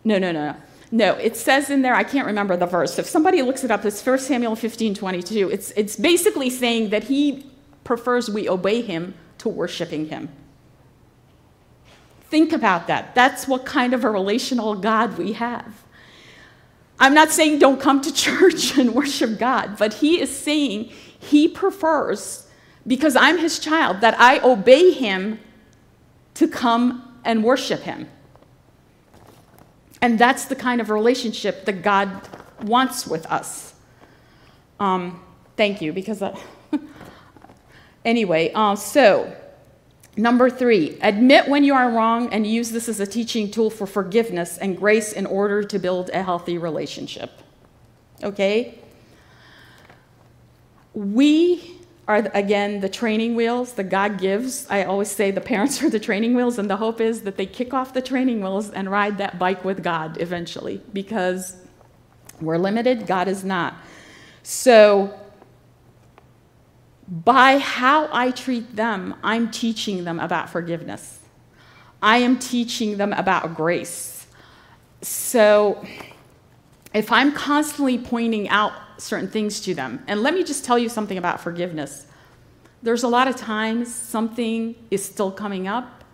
Speaker 1: No, no, no, no. No, it says in there, I can't remember the verse. If somebody looks it up, it's 1 Samuel 15 22. It's, it's basically saying that he prefers we obey him to worshiping him. Think about that. That's what kind of a relational God we have. I'm not saying don't come to church and worship God, but he is saying he prefers, because I'm his child, that I obey him to come and worship him. And that's the kind of relationship that God wants with us. Um, thank you, because. Anyway, uh, so number three, admit when you are wrong and use this as a teaching tool for forgiveness and grace in order to build a healthy relationship. Okay? We are, again, the training wheels that God gives. I always say the parents are the training wheels, and the hope is that they kick off the training wheels and ride that bike with God eventually because we're limited, God is not. So, by how I treat them, I'm teaching them about forgiveness. I am teaching them about grace. So, if I'm constantly pointing out certain things to them. And let me just tell you something about forgiveness. There's a lot of times something is still coming up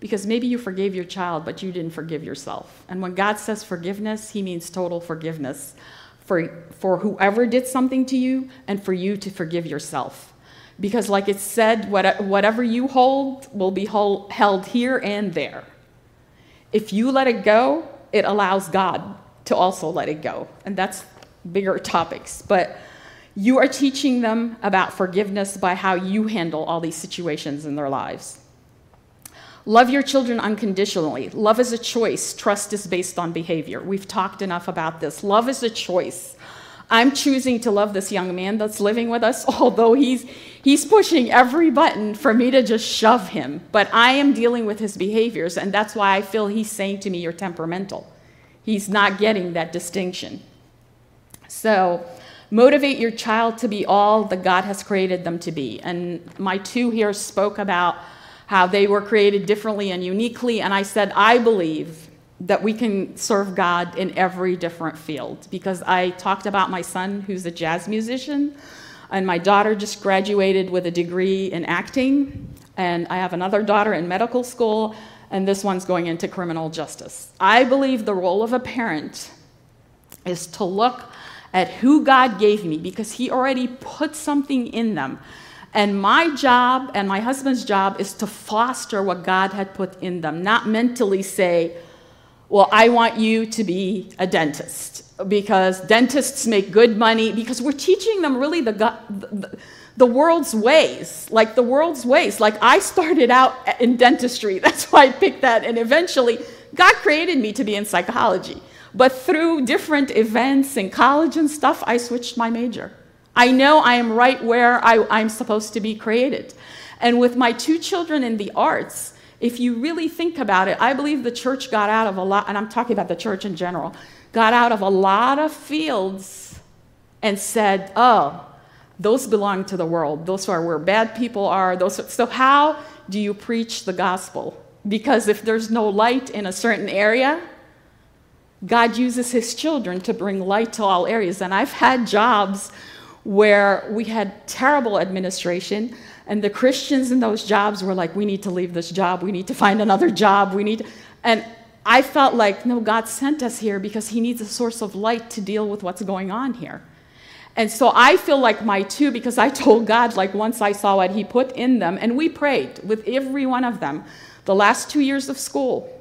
Speaker 1: because maybe you forgave your child, but you didn't forgive yourself. And when God says forgiveness, He means total forgiveness for, for whoever did something to you and for you to forgive yourself. Because, like it said, whatever you hold will be hold, held here and there. If you let it go, it allows God to also let it go. And that's bigger topics, but you are teaching them about forgiveness by how you handle all these situations in their lives. Love your children unconditionally. Love is a choice. Trust is based on behavior. We've talked enough about this. Love is a choice. I'm choosing to love this young man that's living with us, although he's, he's pushing every button for me to just shove him. But I am dealing with his behaviors, and that's why I feel he's saying to me, You're temperamental. He's not getting that distinction. So, motivate your child to be all that God has created them to be. And my two here spoke about how they were created differently and uniquely. And I said, I believe that we can serve God in every different field because I talked about my son who's a jazz musician, and my daughter just graduated with a degree in acting, and I have another daughter in medical school, and this one's going into criminal justice. I believe the role of a parent is to look at who God gave me because He already put something in them. And my job and my husband's job is to foster what God had put in them, not mentally say, well, I want you to be a dentist because dentists make good money, because we're teaching them really the, the, the world's ways, like the world's ways. Like I started out in dentistry, that's why I picked that, and eventually God created me to be in psychology. But through different events in college and stuff, I switched my major. I know I am right where I, am supposed to be created. And with my two children in the arts, if you really think about it, I believe the church got out of a lot, and I'm talking about the church in general, got out of a lot of fields and said, oh, those belong to the world. Those are where bad people are. Those are, so, how do you preach the gospel? Because if there's no light in a certain area, God uses his children to bring light to all areas. And I've had jobs where we had terrible administration, and the Christians in those jobs were like, we need to leave this job, we need to find another job, we need, and I felt like, no, God sent us here because He needs a source of light to deal with what's going on here. And so I feel like my two, because I told God, like, once I saw what He put in them, and we prayed with every one of them the last two years of school.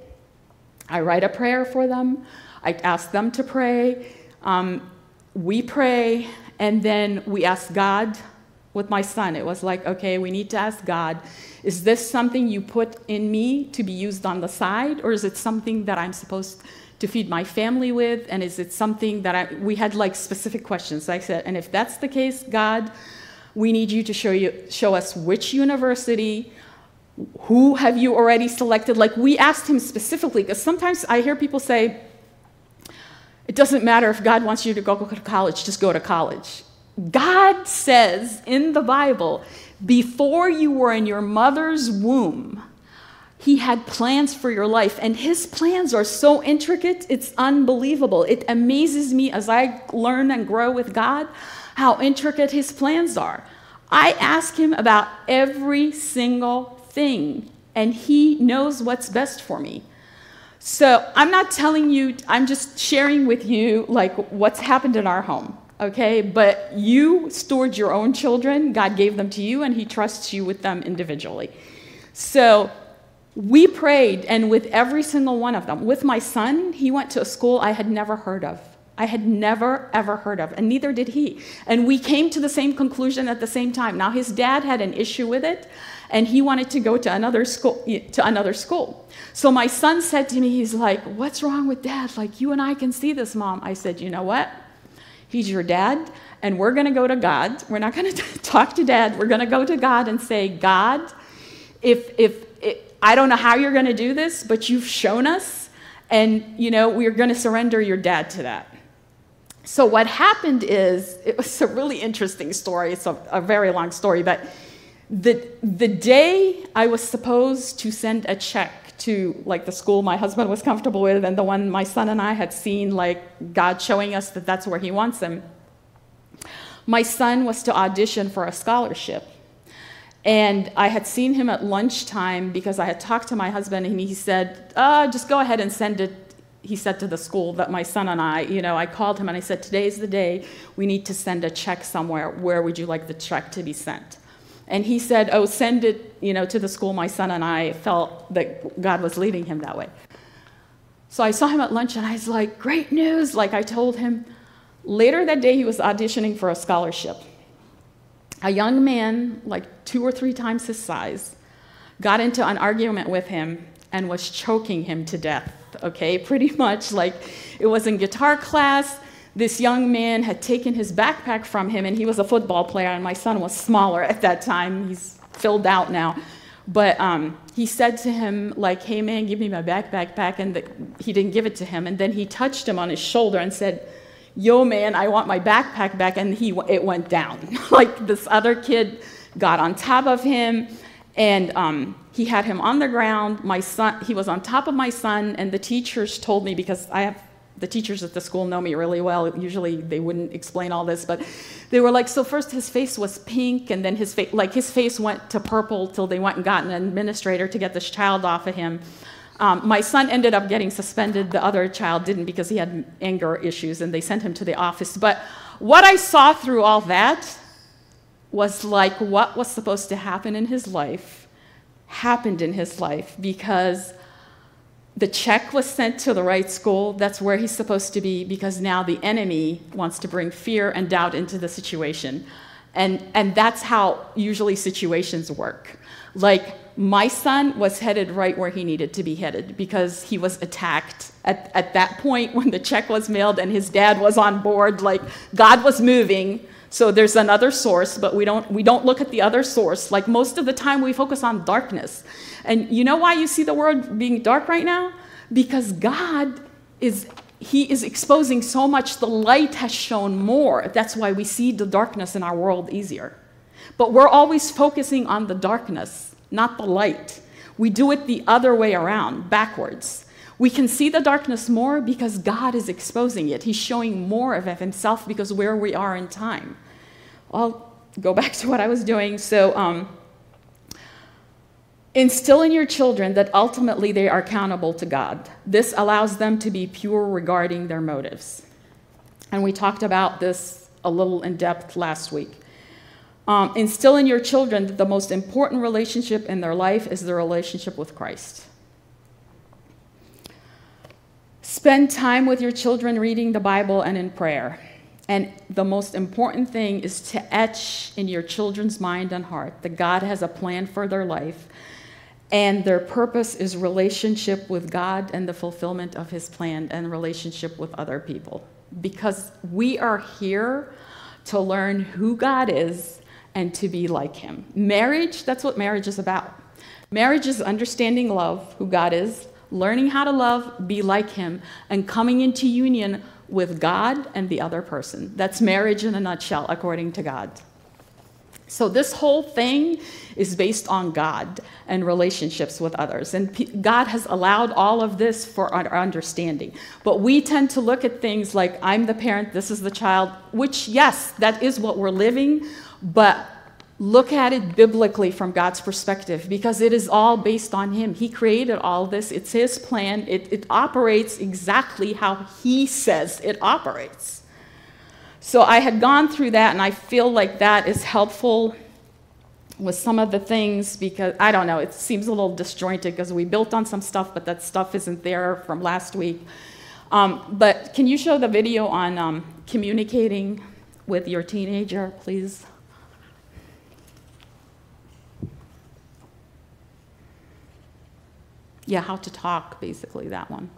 Speaker 1: I write a prayer for them, I ask them to pray. Um, we pray, and then we ask God with my son. It was like, okay, we need to ask God, is this something you put in me to be used on the side, or is it something that I'm supposed to feed my family with? And is it something that I, we had like specific questions. I said, and if that's the case, God, we need you to show, you, show us which university, who have you already selected? Like we asked him specifically, because sometimes I hear people say, it doesn't matter if God wants you to go, go to college, just go to college. God says in the Bible, before you were in your mother's womb, he had plans for your life, and his plans are so intricate, it's unbelievable. It amazes me as I learn and grow with God how intricate his plans are. I ask him about every single thing, and he knows what's best for me. So I'm not telling you, I'm just sharing with you like what's happened in our home, okay? But you stored your own children, God gave them to you, and He trusts you with them individually. So we prayed, and with every single one of them, with my son, he went to a school I had never heard of. I had never, ever heard of, and neither did he. And we came to the same conclusion at the same time. Now, his dad had an issue with it, and he wanted to go to another school. To another school. So my son said to me, he's like, "What's wrong with dad? Like you and I can see this, mom." I said, "You know what? He's your dad, and we're going to go to God. We're not going to talk to dad. We're going to go to God and say, God, if if I don't know how you're going to do this, but you've shown us, and you know we're going to surrender your dad to that." So what happened is it was a really interesting story. It's a, a very long story, but the the day I was supposed to send a check to like the school my husband was comfortable with and the one my son and I had seen like God showing us that that's where he wants him. My son was to audition for a scholarship. And I had seen him at lunchtime because I had talked to my husband and he said, uh, just go ahead and send it he said to the school that my son and I, you know, I called him and I said, today's the day we need to send a check somewhere. Where would you like the check to be sent? And he said, oh, send it, you know, to the school my son and I felt that God was leading him that way. So I saw him at lunch and I was like, great news. Like I told him. Later that day, he was auditioning for a scholarship. A young man, like two or three times his size, got into an argument with him and was choking him to death okay? Pretty much like it was in guitar class. This young man had taken his backpack from him, and he was a football player, and my son was smaller at that time. He's filled out now. But um, he said to him, like, hey man, give me my backpack back. And the, he didn't give it to him. And then he touched him on his shoulder and said, yo man, I want my backpack back. And he, it went down. like this other kid got on top of him. And um, he had him on the ground. My son, he was on top of my son, and the teachers told me because I have the teachers at the school know me really well. Usually they wouldn't explain all this, but they were like, so first his face was pink, and then his face, like his face went to purple till they went and got an administrator to get this child off of him. Um, my son ended up getting suspended. The other child didn't because he had anger issues, and they sent him to the office. But what I saw through all that was like what was supposed to happen in his life happened in his life because the check was sent to the right school. That's where he's supposed to be because now the enemy wants to bring fear and doubt into the situation. And, and that's how usually situations work. Like, my son was headed right where he needed to be headed because he was attacked at, at that point when the check was mailed and his dad was on board. Like, God was moving so there's another source, but we don't, we don't look at the other source. Like most of the time, we focus on darkness. And you know why you see the world being dark right now? Because God is, He is exposing so much, the light has shown more. That's why we see the darkness in our world easier. But we're always focusing on the darkness, not the light. We do it the other way around, backwards. We can see the darkness more because God is exposing it. He's showing more of himself because where we are in time. I'll go back to what I was doing. So, um, instill in your children that ultimately they are accountable to God. This allows them to be pure regarding their motives. And we talked about this a little in depth last week. Um, instill in your children that the most important relationship in their life is their relationship with Christ. Spend time with your children reading the Bible and in prayer. And the most important thing is to etch in your children's mind and heart that God has a plan for their life and their purpose is relationship with God and the fulfillment of his plan and relationship with other people. Because we are here to learn who God is and to be like him. Marriage, that's what marriage is about. Marriage is understanding love, who God is, learning how to love, be like him, and coming into union with God and the other person. That's marriage in a nutshell, according to God. So, this whole thing is based on God and relationships with others. And God has allowed all of this for our understanding. But we tend to look at things like, I'm the parent, this is the child, which, yes, that is what we're living, but look at it biblically from God's perspective because it is all based on Him. He created all this, it's His plan, it, it operates exactly how He says it operates. So I had gone through that, and I feel like that is helpful with some of the things because I don't know, it seems a little disjointed because we built on some stuff, but that stuff isn't there from last week. Um, but can you show the video on um, communicating with your teenager, please? Yeah, how to talk, basically, that one.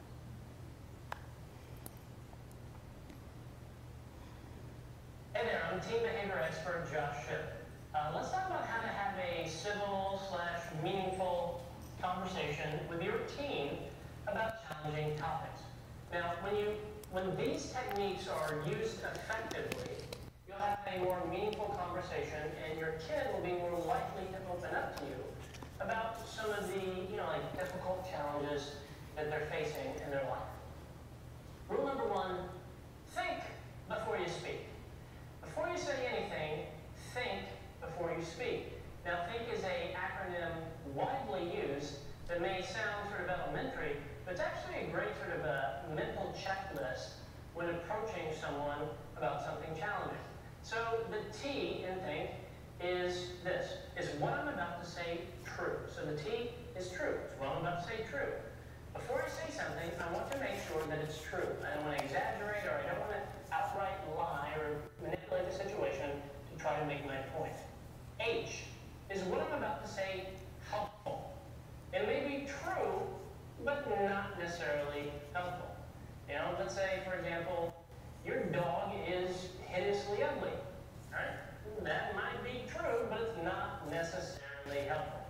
Speaker 8: Hey there, I'm team behavior expert Josh Shipp. Uh, let's talk about how to have a civil slash meaningful conversation with your teen about challenging topics. Now, when you when these techniques are used effectively, you'll have a more meaningful conversation, and your kid will be more likely to open up to you about some of the, you know, like difficult challenges that they're facing in their life. Rule number one, think before you speak. Before you say anything, think before you speak. Now, think is a acronym widely used that may sound sort of elementary, but it's actually a great sort of a mental checklist when approaching someone about something challenging. So the T in think is this, is what I'm about to say true. So the T is true. It's what I'm about to say true. Before I say something, I want to make sure that it's true. I don't want to exaggerate or I don't want to outright lie or manipulate the situation to try to make my point. H is what I'm about to say helpful. It may be true, but not necessarily helpful. You know, let's say, for example, your dog is hideously ugly. Right? That might be true, but it's not helpful.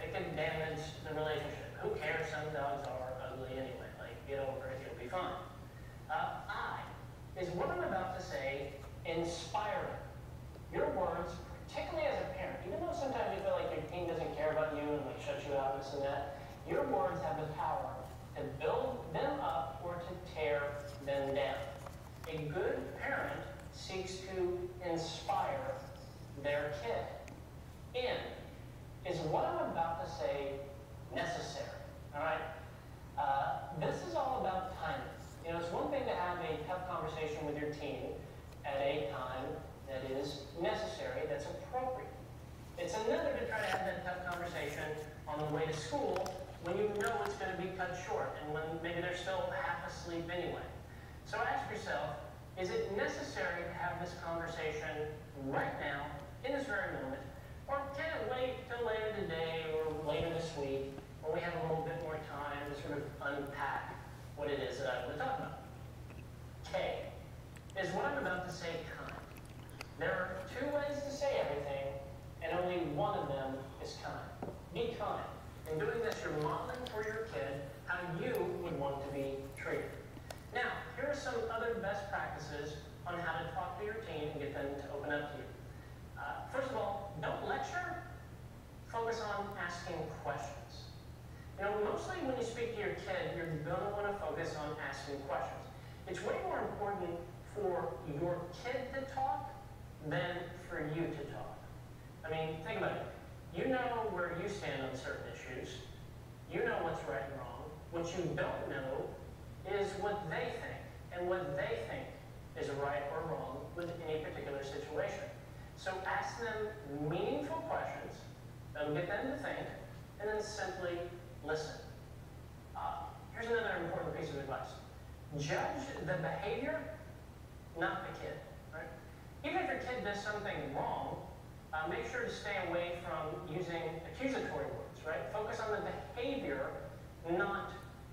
Speaker 8: It can damage the relationship. Who cares? Some dogs are ugly anyway. Like, get over it, you'll be fine. Uh, I is what I'm about to say inspiring. Your words, particularly as a parent, even though sometimes you feel like your teen doesn't care about you and like shuts you out, this and that, your words have the power to build them up or to tear them down. A good parent seeks to inspire their kid. In is what I'm about to say necessary. All right? Uh, this is all about timing. You know, it's one thing to have a tough conversation with your team at a time that is necessary, that's appropriate. It's another to try to have that tough conversation on the way to school when you know it's going to be cut short and when maybe they're still half asleep anyway. So ask yourself, is it necessary to have this conversation right now, in this very moment, or can it wait till later today or later this week when we have a little bit more time to sort of unpack what it is that I want to talk about? K is what I'm about to say kind. There are two ways to say everything, and only one of them is kind. Be kind. In doing this, you're modeling for your kid how you would want to be treated. Now, here are some other best practices on how to talk to your teen and get them to open up to you. First of all, don't lecture. Focus on asking questions. You know, mostly when you speak to your kid, you're going to want to focus on asking questions. It's way more important for your kid to talk than for you to talk. I mean, think about it. You know where you stand on certain issues. You know what's right and wrong. What you don't know is what they think and what they think is right or wrong with any particular situation. So ask them meaningful questions that'll get them to think, and then simply listen. Uh, here's another important piece of advice. Judge the behavior, not the kid. Right? Even if your kid does something wrong, uh, make sure to stay away from using accusatory words. Right? Focus on the behavior, not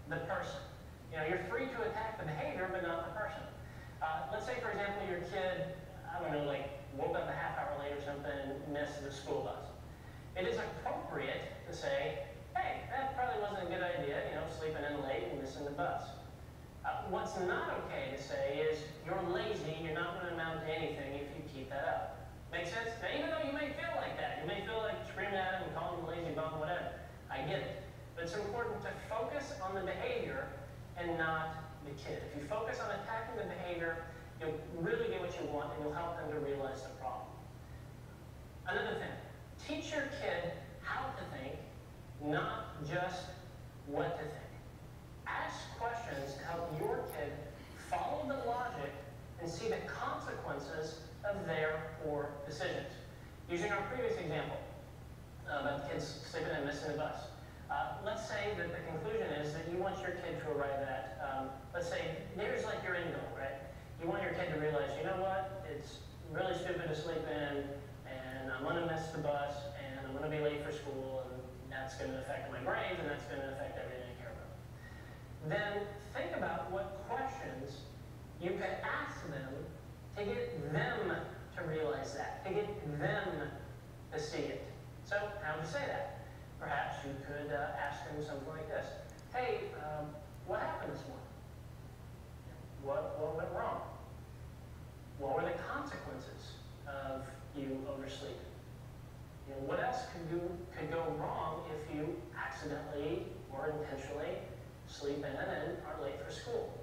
Speaker 8: the person. You know, you're free to attack the behavior, but not the person. Uh, let's say, for example, your kid, I don't know, like woke up a half hour late or something and missed the school bus. It is appropriate to say, hey, that probably wasn't a good idea, you know, sleeping in late and missing the bus. Uh, what's not okay to say is, you're lazy, you're not going to amount to anything if you keep that up. Make sense? Now, even though you may feel like that, you may feel like screaming at him and calling him lazy bum, whatever. I get it. But it's important to focus on the behavior and not the kid. If you focus on attacking the behavior, you'll really get what you want and you'll help them to realize the problem. Another thing, teach your kid how to think, not just what to think. Ask questions to help your kid follow the logic and see the consequences of their poor decisions. Using our previous example uh, about kids sleeping and missing the bus. Uh, let's say that the conclusion is that you want your kid to arrive at, um, let's say, here's like your end goal, right? You want your kid to realize, you know what, it's really stupid to sleep in, and I'm going to miss the bus, and I'm going to be late for school, and that's going to affect my grades, and that's going to affect everything I care about. Then think about what questions you could ask them to get them to realize that, to get them to see it. So, how would you say that? Perhaps you could uh, ask them something like this. Hey, um, what happened this morning? What, what went wrong? What were the consequences of you oversleeping? You know, what else could, do, could go wrong if you accidentally or intentionally sleep in and are late for school?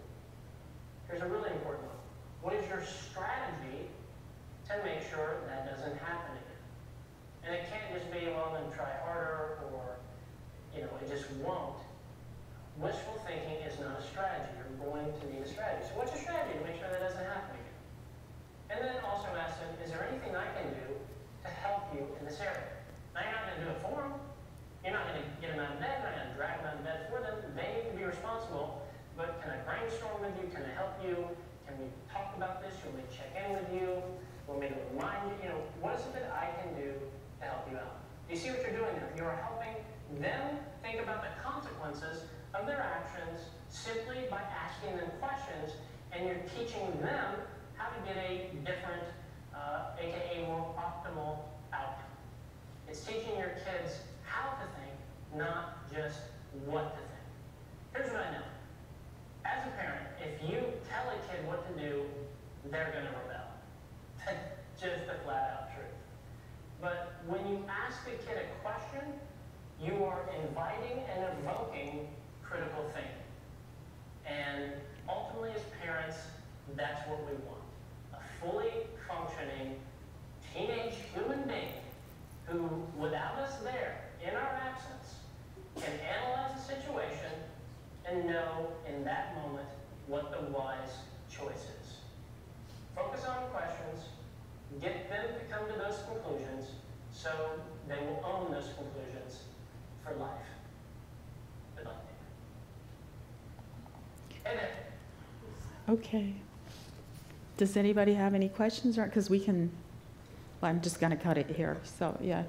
Speaker 8: Here's a really important one. What is your strategy to make sure that doesn't happen again? And it can't just be, well, then try harder or, you know, it just won't. Wishful thinking is not a strategy. You're going to need a strategy. So what's your strategy to make sure that doesn't happen? And then also ask them, is there anything I can do to help you in this area? Now, you're not going to do it for them. You're not going to get them out of bed. You're not going to drag them out of bed for them. They need to be responsible. But can I brainstorm with you? Can I help you? Can we talk about this? Can we check in with you? Me to remind you? You know, what is it that I can do to help you out. You see what you're doing there? You're helping them think about the consequences of their actions simply by asking them questions, and you're teaching them how to get a different, uh, aka more optimal outcome. It's teaching your kids how to think, not just what to think. Here's what I know. As a parent, if you tell a kid what to do, they're going to rebel. just the flat out truth. But when you ask a kid a question, you are inviting and evoking critical thinking. And ultimately, as parents, that's what we want. Fully functioning teenage human being who, without us there, in our absence, can analyze a situation and know in that moment what the wise choice is. Focus on questions, get them to come to those conclusions so they will own those conclusions for life. Good luck. Then,
Speaker 1: Okay. Does anybody have any questions or, because we can, well, I'm just going to cut it here, so, yeah.